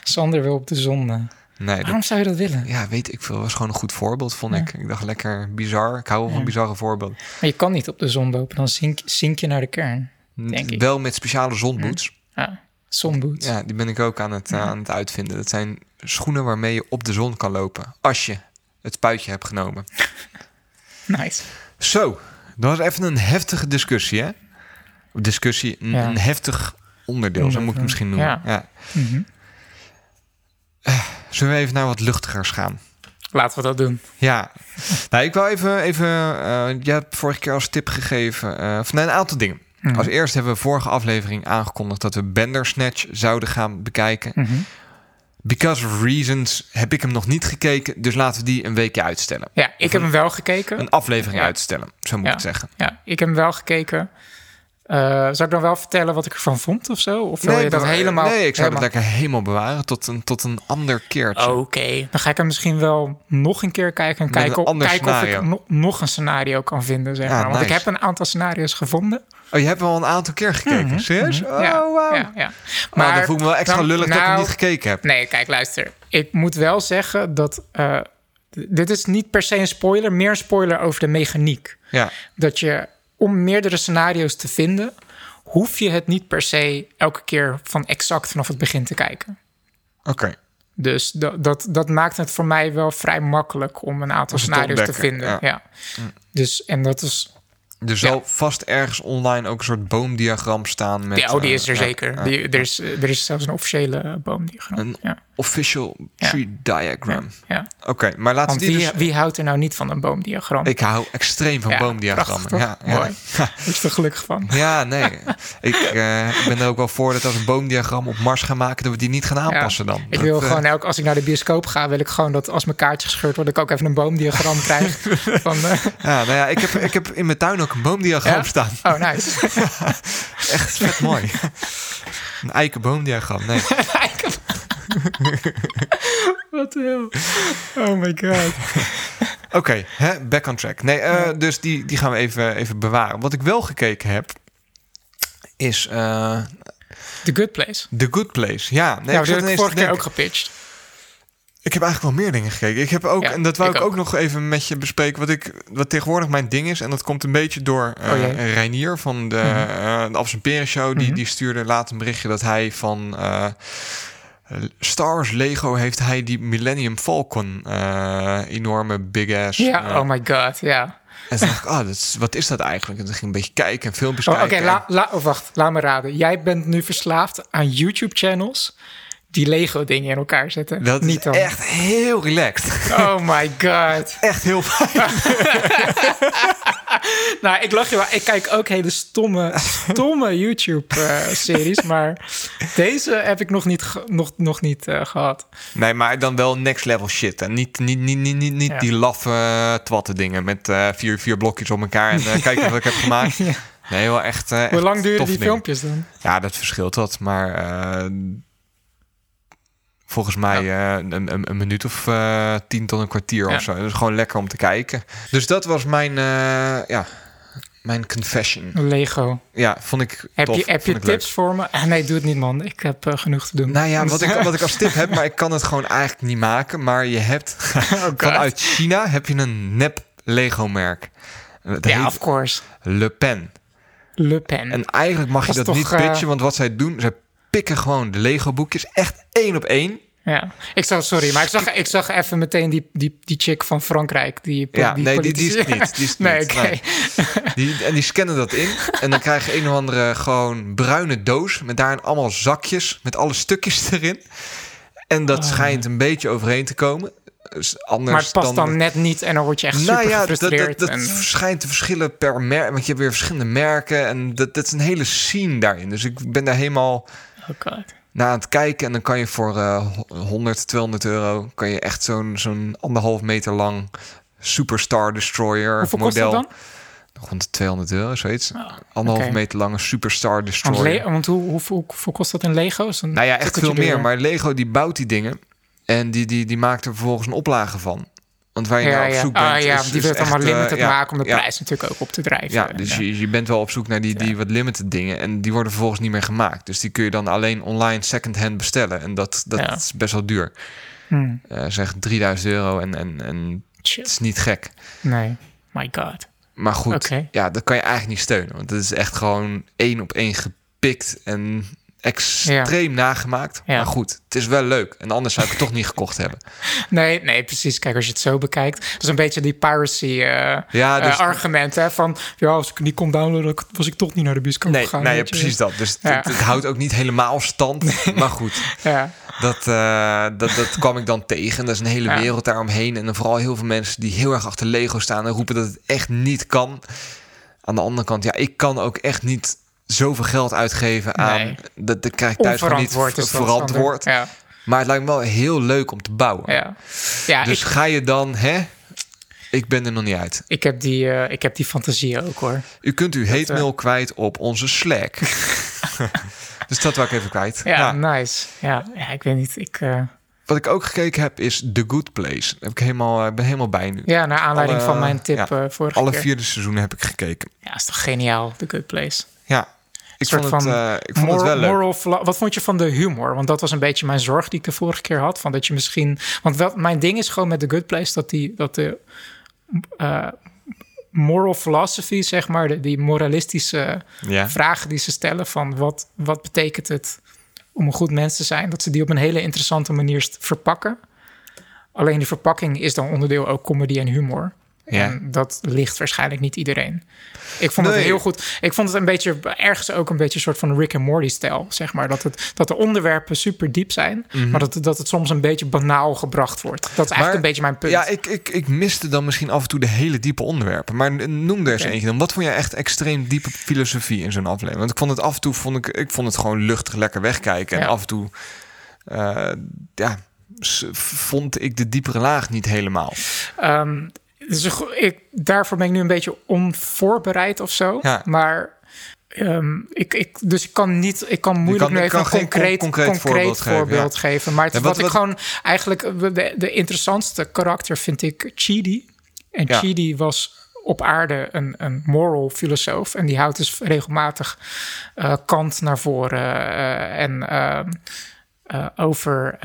Sander wil op de zon. eh. Nee, dat, Waarom zou je dat willen? ja, weet ik veel. Dat was gewoon een goed voorbeeld, vond Ja. ik. Ik dacht lekker bizar. Ik hou wel van Ja. bizarre voorbeelden. Maar je kan niet op de zon lopen, dan zink, zink je naar de kern. Denk ik. Wel met speciale zonboots. Ja, zonboots. Ja, die ben ik ook aan het, eh, aan het uitvinden. Dat zijn schoenen waarmee je op de zon kan lopen. Als je het spuitje hebt genomen. Nice. Zo, dat was even een heftige discussie, hè? Discussie, een, heftig onderdeel, zo moet ik het misschien noemen. Ja. Ja. Mhm. Zullen we even naar wat luchtigers gaan? Laten we dat doen. Ja, nou, ik wil even, even uh, je hebt vorige keer als tip gegeven, uh, van een aantal dingen. Mhm. Als eerst hebben we vorige aflevering aangekondigd dat we Bandersnatch zouden gaan bekijken. Mhm. Because of reasons heb ik hem nog niet gekeken, dus laten we die een weekje uitstellen. Ja, ik heb hem wel gekeken. Een aflevering Ja. uitstellen, zo moet Ja. ik zeggen. Ja, ik heb hem wel gekeken. Uh, zou ik dan wel vertellen wat ik ervan vond of zo? Of wil je dat helemaal... Nee, ik zou helemaal... het lekker helemaal bewaren tot een, tot een ander keertje. Oké, dan ga ik hem misschien wel nog een keer kijken... en kijken, of, kijken of ik no- nog een scenario kan vinden, zeg Ja, maar. Want ik heb een aantal scenario's gevonden. Oh, je hebt wel een aantal keer gekeken, Mhm, serieus? mhm. Oh, ja, wauw. ja, ja. Maar dan voel ik me wel extra dan- lullig dat ik nou, niet gekeken heb. Nee, kijk, luister. Ik moet wel zeggen dat... eh, dit is niet per se een spoiler, meer een spoiler over de mechaniek. Ja, Dat je, om meerdere scenario's te vinden... hoef je het niet per se elke keer van exact vanaf het begin te kijken. oké. Dus dat, dat, dat maakt het voor mij wel vrij makkelijk om een aantal scenario's te vinden. ja. Ja. Dus, en dat is. Er zal vast ergens online ook een soort boomdiagram staan met... ja, oh, die eh, is er ja, zeker. Die, er, is, er is zelfs een officiële boomdiagram. Een ja. Official Ja. tree diagram. ja. Oké, maar laten we die wie, dus... wie houdt er nou niet van een boomdiagram? Ik hou extreem van boomdiagrammen. prachtig, Ja. Mooi. Daar is er gelukkig van. Ja, nee. ik, eh, ben er ook wel voor dat als we een boomdiagram op Mars gaan maken, dat we die niet gaan aanpassen dan. Ik wil eh, gewoon elk, als ik naar de bioscoop ga, wil ik gewoon dat als mijn kaartje gescheurd wordt, ik ook even een boomdiagram krijg. Van, eh, Ja, nou ja, ik heb, ik heb in mijn tuin ook een boomdiagram Ja? staan. oh, nice. Echt vet mooi. Een eikenboomdiagram. Nee. Wat de hell? Oh my god. Oké, hè, back on track. Nee, eh, dus die, die gaan we even, even bewaren. Wat ik wel gekeken heb, is eh The Good Place. The Good Place. Ja, nee, ja, ik, heb vorige keer ook gepitcht. Ik heb eigenlijk wel meer dingen gekeken. Ik heb ook, Ja, en dat wou ik, ik ook. ook. nog even met je bespreken, wat, ik, wat tegenwoordig mijn ding is. En dat komt een beetje door Oh jee. Reinier van de, Mhm. eh de Show. Die, Mhm. die stuurde laat een berichtje dat hij van... eh, Star Wars Lego heeft hij die Millennium Falcon eh, enorme big ass. Ja, oh my god, ja. En toen dacht ik, oh, dat is, wat is dat eigenlijk? En toen ging ik een beetje kijken en filmpjes Oh, Oké, kijken. la, la, oh, wacht, laat me raden. Jij bent nu verslaafd aan YouTube-channels die Lego-dingen in elkaar zetten. dat Niet is dan. echt heel relaxed. Oh my god. echt heel fijn. Nou, ik lach je wel. Ik kijk ook hele stomme, stomme YouTube-series. maar deze heb ik nog niet, nog, nog niet eh, gehad. Nee, maar dan wel next level shit. En niet, niet, niet, niet, niet, niet Ja. die laffe eh, twatte dingen met eh, vier, vier blokjes op elkaar. En eh, kijk wat ik heb gemaakt. Ja. Nee, wel echt. eh, Hoe echt lang duren die dingen. filmpjes dan? Ja, dat verschilt wat. Maar eh, volgens mij eh, een, een, een minuut of eh, tien tot een kwartier Ja. of zo. Dat is gewoon lekker om te kijken. Dus dat was mijn, eh, ja, mijn confession. Lego. Ja, vond ik Heb tof. je, heb je leuk. tips voor me? Ah, nee, doe het niet, man. Ik heb genoeg te doen. Nou ja, wat ik, wat ik als tip heb, maar ik kan het gewoon eigenlijk niet maken. Maar je hebt Oh, vanuit China heb je een nep Lego-merk. Dat ja, heet of course. Le Pen. Le Pen. En eigenlijk mag je Dat niet pitchen, want wat zij doen, zij pikken gewoon de Lego-boekjes echt één op één. Ja, ik zag, sorry, maar ik zag, ik zag even meteen die, die, die chick van Frankrijk. Die, Ja, nee, die, die is niet. Die is Nee, niet. oké. Nee. Die, en die scannen dat in. En dan krijg je een of andere gewoon bruine doos. Met daarin allemaal zakjes. Met alle stukjes erin. En dat Oh. schijnt een beetje overeen te komen. Dus anders Maar het past dan, net niet en dan word je echt super nou ja, dat, dat, gefrustreerd. dat en, schijnt te verschillen per merk. Want je hebt weer verschillende merken. En dat, dat is een hele scene daarin. Dus ik ben daar helemaal oh naar aan het kijken. En dan kan je voor eh 100, 200 euro... kan je echt zo'n zo'n anderhalf meter lang Superstar Destroyer Hoeveel kost model... dat dan? Rond de 200 euro, zoiets. Oh, Anderhalf meter lange Superstar Want, Destroyer. Le- want hoe, hoeveel kost dat in Lego's? Nou ja, echt veel meer. Maar Lego die bouwt die dingen. En die, die, die maakt er vervolgens een oplage van. Want waar je ja, naar op ja. zoek bent... Ah, ja, is- die wil het allemaal eh, limited ja, maken om de prijs natuurlijk ook op te drijven. Ja, dus Je, je bent wel op zoek naar die, die wat limited dingen. En die worden vervolgens niet meer gemaakt. Dus die kun je dan alleen online second-hand bestellen. En dat, dat is best wel duur. Hmm, Eh zeg 3000 euro en, en, en het is niet gek. Nee, my god. Maar goed, ja, dat kan je eigenlijk niet steunen. Want het is echt gewoon één op één gepikt en extreem nagemaakt. Ja. Maar goed, het is wel leuk. En anders zou ik het toch niet gekocht hebben. Nee, nee, precies. Kijk, als je het zo bekijkt. Dat is een beetje die piracy Ja, dus... eh, argument. Hè? Van, ja, als ik het niet kon downloaden, was ik toch niet naar de bioscoop nee, gegaan. nee ja, precies dat. Dus het, Ja. het, het houdt ook niet helemaal stand. maar goed, Ja, dat, eh, dat, dat kwam ik dan tegen. En dat is een hele wereld daaromheen. En dan vooral heel veel mensen die heel erg achter Lego staan... en roepen dat het echt niet kan. Aan de andere kant, ja, ik kan ook echt niet zoveel geld uitgeven aan... Nee. Dat, dat krijg ik thuis gewoon niet verantwoord. Sander. Maar het lijkt me wel heel leuk om te bouwen. Ja, ja. ja dus ik, ga je dan, hè? Ik ben er nog niet uit. ik, heb die, eh, ik heb die fantasie ook hoor. U kunt uw hate eh, mail kwijt op onze Slack. dus dat wou ik even kwijt. Ja, Ja. nice. Ja, ja, ik weet niet. Ik, eh, Wat ik ook gekeken heb is The Good Place. Daar heb ik helemaal, ben helemaal bij nu. ja, naar aanleiding Alle- van mijn tip ja, vorige Alle keer. vierde seizoenen heb ik gekeken. Ja, is toch geniaal, The Good Place. Ja, ik soort vond, het, van eh, ik vond het Mor- wel leuk. moral wat vond je van de humor? Want dat was een beetje mijn zorg die ik de vorige keer had. Van dat je misschien. Want wat, mijn ding is gewoon met The Good Place dat, die, dat de eh, moral philosophy, zeg maar, de, die moralistische Ja. vragen die ze stellen van wat, wat betekent het om een goed mens te zijn, dat ze die op een hele interessante manier verpakken. Alleen die verpakking is dan onderdeel ook comedy en humor. Ja. En dat ligt waarschijnlijk niet iedereen. Ik vond het heel goed. Ik vond het een beetje, ergens ook een beetje een soort van Rick and Morty-stijl, zeg maar. Dat, het, dat de onderwerpen super diep zijn, maar dat, dat het soms een beetje banaal gebracht wordt. Dat is eigenlijk Maar- een beetje mijn punt. Ja, ik, ik, ik miste dan misschien af en toe de hele diepe onderwerpen. Maar noem er eens eentje dan. Wat vond jij echt extreem diepe filosofie in zo'n aflevering? Want ik vond het af en toe vond ik, ik vond het gewoon luchtig lekker wegkijken. En Ja. af en toe eh, ja, vond ik de diepere laag niet helemaal. Ehm, dus ik, daarvoor ben ik nu een beetje onvoorbereid of zo. Ja. Maar ehm, ik, ik, dus ik kan niet, ik kan moeilijk kan- nu even kan een concreet, con- concreet concreet, voorbeeld voorbeeld, geven, geven. Maar het, Ja, wat, wat- ik wat- gewoon eigenlijk de, de interessantste karakter vind ik Chidi. En. Chidi was op aarde een, een moral filosoof. En die houdt dus regelmatig eh, Kant naar voren. eh, en ehm, eh, over.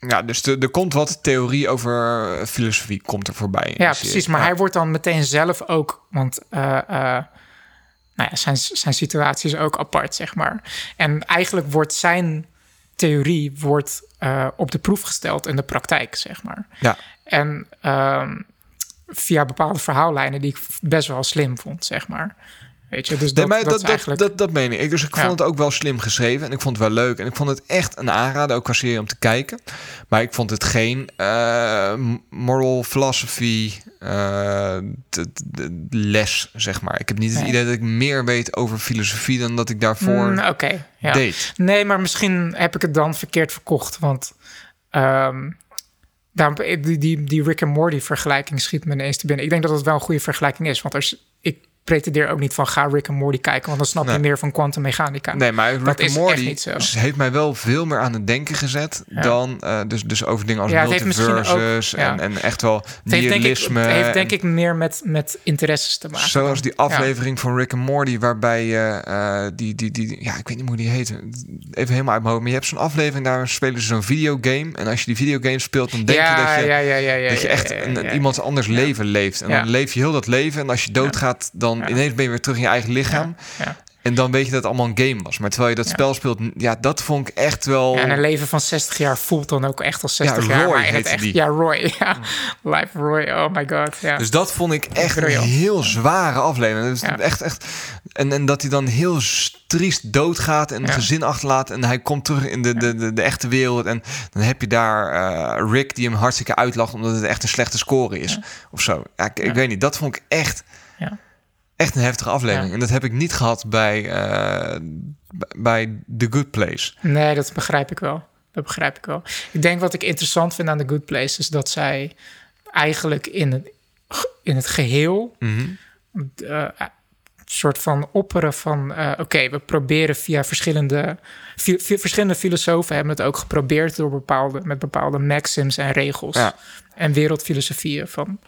Ja, dus er er komt wat theorie over filosofie komt er voorbij. Ja, precies. Maar Ja. hij wordt dan meteen zelf ook. Want eh, eh, nou ja, zijn, zijn situatie is ook apart, zeg maar. En eigenlijk wordt zijn theorie wordt, eh, op de proef gesteld in de praktijk, zeg maar. Ja. En ehm, via bepaalde verhaallijnen die ik best wel slim vond, zeg maar. Weet je, dus dat, dat, dat, is dat, eigenlijk... dat, dat meen ik. Dus ik Ja. vond het ook wel slim geschreven. En ik vond het wel leuk. En ik vond het echt een aanrader, ook qua serie om te kijken. Maar ik vond het geen eh, moral philosophy eh, de- de- les, zeg maar. Ik heb niet het Nee. idee dat ik meer weet over filosofie dan dat ik daarvoor Mm, ja. deed. Nee, maar misschien heb ik het dan verkeerd verkocht. Want ehm, daarom, die, die, die Rick en Morty vergelijking schiet me ineens te binnen. Ik denk dat het wel een goede vergelijking is. Want als, ik pretendeer ook niet van ga Rick en Morty kijken. Want dan snap Nee. je meer van kwantummechanica. Nee, maar Rick Dat echt Morty niet zo. heeft mij wel veel meer aan het denken gezet Ja. dan eh, dus, dus over dingen als Ja, multiverses ook- ja. en, en echt wel Het heeft denk, ik, nihilisme. heeft denk en- ik meer met, met interesses te maken. Zoals die aflevering van Rick and Morty, waarbij je eh, die, die, die, ja, ik weet niet hoe die heet. Even helemaal uit mijn hoofd. Maar je hebt zo'n aflevering, daar spelen ze zo'n videogame. En als je die videogame speelt, dan denk je dat je, ja, ja, ja, ja, dat je echt een, iemand anders leven leeft. En dan leef je heel dat leven. En als je doodgaat, dan Ja. ineens ben je weer terug in je eigen lichaam. Ja. En dan weet je dat het allemaal een game was. Maar terwijl je dat spel speelt, ja, dat vond ik echt wel... Ja, en een leven van 60 jaar voelt dan ook echt als 60 Ja, jaar. Maar het echt, die. Ja, Roy. Ja. Live Roy. Oh my god. Ja. Dus dat vond ik echt een heel zware aflevering. Dus echt, echt, en, en dat hij dan heel triest doodgaat en een gezin achterlaat. En hij komt terug in de, de, de, de echte wereld. En dan heb je daar eh, Rick die hem hartstikke uitlacht omdat het echt een slechte score is. Of zo. Ja, ik, ik weet niet. Dat vond ik echt, Ja. Echt een heftige aflevering. Ja. En dat heb ik niet gehad bij, b- bij The Good Place. Nee, dat begrijp ik wel. Dat begrijp ik wel. Ik denk wat ik interessant vind aan The Good Place is dat zij eigenlijk in het, in het geheel een soort van opperen van... eh, oké, we proberen via verschillende... verschillende filosofen hebben het ook geprobeerd... Door bepaalde, met bepaalde maxims en regels Ja. en wereldfilosofieën van...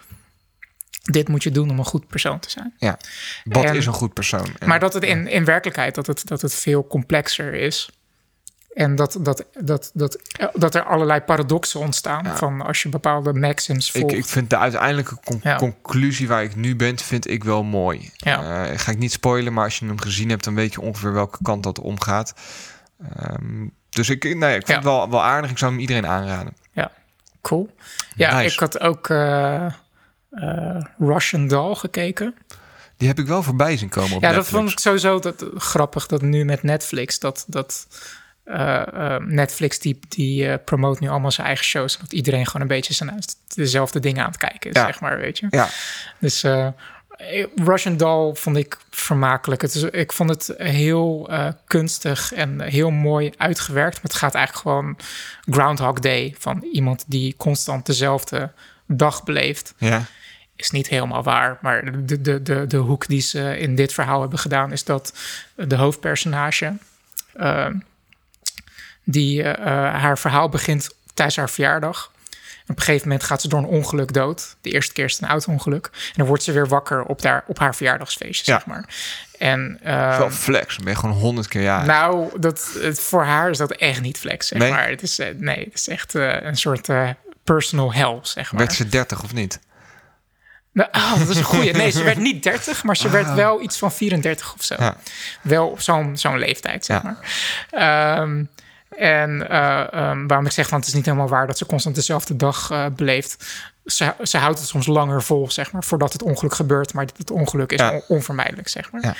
dit moet je doen om een goed persoon te zijn. Ja. Wat En- is een goed persoon? En- Maar dat het in, in werkelijkheid dat het, dat het veel complexer is. En dat, dat, dat, dat, dat er allerlei paradoxen ontstaan Ja. van als je bepaalde maxims volgt. Ik, ik vind de uiteindelijke con- Ja. conclusie waar ik nu ben, vind ik wel mooi. Ja. Eh, ga ik niet spoilen, maar als je hem gezien hebt, dan weet je ongeveer welke kant dat omgaat. Ehm, dus ik, nee, ik vind Ja. het wel, wel aardig. Ik zou hem iedereen aanraden. Cool. Ja, Nice. ik had ook eh, Russian Doll gekeken. Die heb ik wel voorbij zien komen op ja, dat vond ik sowieso dat, grappig dat nu met Netflix dat. dat eh, eh, Netflix die, die eh, promoot nu allemaal zijn eigen shows. Dat iedereen gewoon een beetje zijn, dezelfde dingen aan het kijken is, Ja. zeg maar, weet je. Ja, Dus eh, Russian Doll vond ik vermakelijk. Het is, ik vond het heel eh, kunstig en heel mooi uitgewerkt. Maar het gaat eigenlijk gewoon Groundhog Day van iemand die constant dezelfde dag beleeft. ja. Is niet helemaal waar, maar de, de, de, de hoek die ze in dit verhaal hebben gedaan is dat de hoofdpersonage, eh, die eh, eh, haar verhaal begint tijdens haar verjaardag. Op een gegeven moment gaat ze door een ongeluk dood. De eerste keer is het een auto-ongeluk. En dan wordt ze weer wakker op, daar, op haar verjaardagsfeestje, Ja. zeg maar. En, wel flex. Dan ben je gewoon honderd keer ja. nou, dat, het, voor haar is dat echt niet flex, zeg Nee? maar. Het is, nee, het is echt een soort personal hell, zeg maar. Werd ze dertig of niet? Nou, oh, dat is een goeie. Nee, ze werd niet 30, maar ze werd wel iets van 34 of zo. Ah. Ja. Wel op zo'n zo'n leeftijd, zeg Ja. maar. Ehm, en eh, ehm, waarom ik zeg, want het is niet helemaal waar dat ze constant dezelfde dag eh, beleeft. Ze, ze houdt het soms langer vol, zeg maar, voordat het ongeluk gebeurt. Maar het ongeluk is Ja. on- onvermijdelijk, zeg maar. Ja.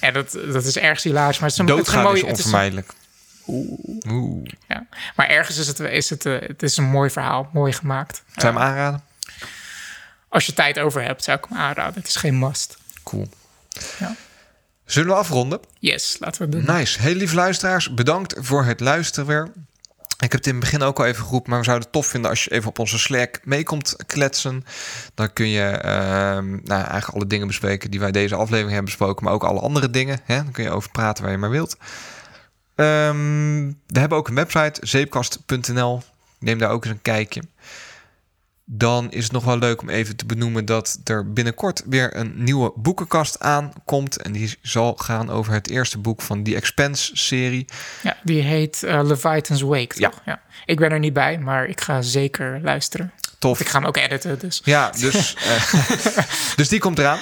En dat, dat is ergens hilarisch. Maar het is een, het is een mooie... onvermijdelijk. Oeh. ja. Maar ergens is het, is het, eh, het is een mooi verhaal, mooi gemaakt. Zou je hem aanraden? Als je tijd over hebt, zou ik hem aanraden. Het is geen must. Cool. Ja. Zullen we afronden? Yes, laten we doen. Nice. Heel lieve luisteraars, bedankt voor het luisteren weer. Ik heb het in het begin ook al even geroepen, maar we zouden het tof vinden als je even op onze Slack meekomt kletsen. Dan kun je ehm, nou, eigenlijk alle dingen bespreken die wij deze aflevering hebben besproken, maar ook alle andere dingen. Hè? Dan kun je over praten waar je maar wilt. Ehm, we hebben ook een website, zeepkast.nl. Neem daar ook eens een kijkje. Dan is het nog wel leuk om even te benoemen dat er binnenkort weer een nieuwe boekenkast aankomt. En die zal gaan over het eerste boek van die Expense-serie. Ja, die heet Leviathan's Wake, Ja. Ja. Ik ben er niet bij, maar ik ga zeker luisteren. Tof. Of ik ga hem ook editen, dus... Ja, dus, eh, dus die komt eraan.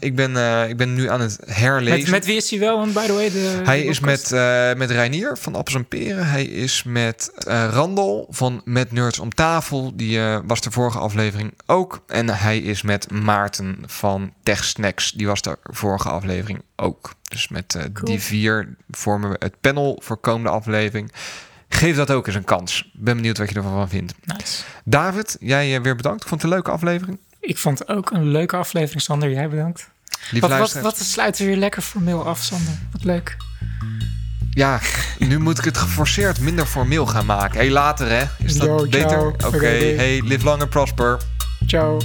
Ik ben, eh, ik ben nu aan het herlezen. Met, met wie is hij wel, want by the way? De, Hij de is met, eh met Reinier van Appels en Peren. Hij is met eh Randall van Met Nerds om tafel. Die eh, was de vorige aflevering ook. En hij is met Maarten van Tech Snacks. Die was de vorige aflevering ook. Dus met eh, Cool. die vier vormen we het panel voor komende aflevering. Geef dat ook eens een kans. Ben benieuwd wat je ervan vindt. Nice. David, jij eh, weer bedankt. Ik vond het een leuke aflevering. Ik vond het ook een leuke aflevering, Sander. Jij bedankt. Lieve Wat, wat, wat sluiten we weer lekker formeel af, Sander. Wat leuk. Ja, nu moet ik het geforceerd minder formeel gaan maken. Hé, later hè? Is dat Yo, beter? Oké, hey, live long and prosper. Ciao.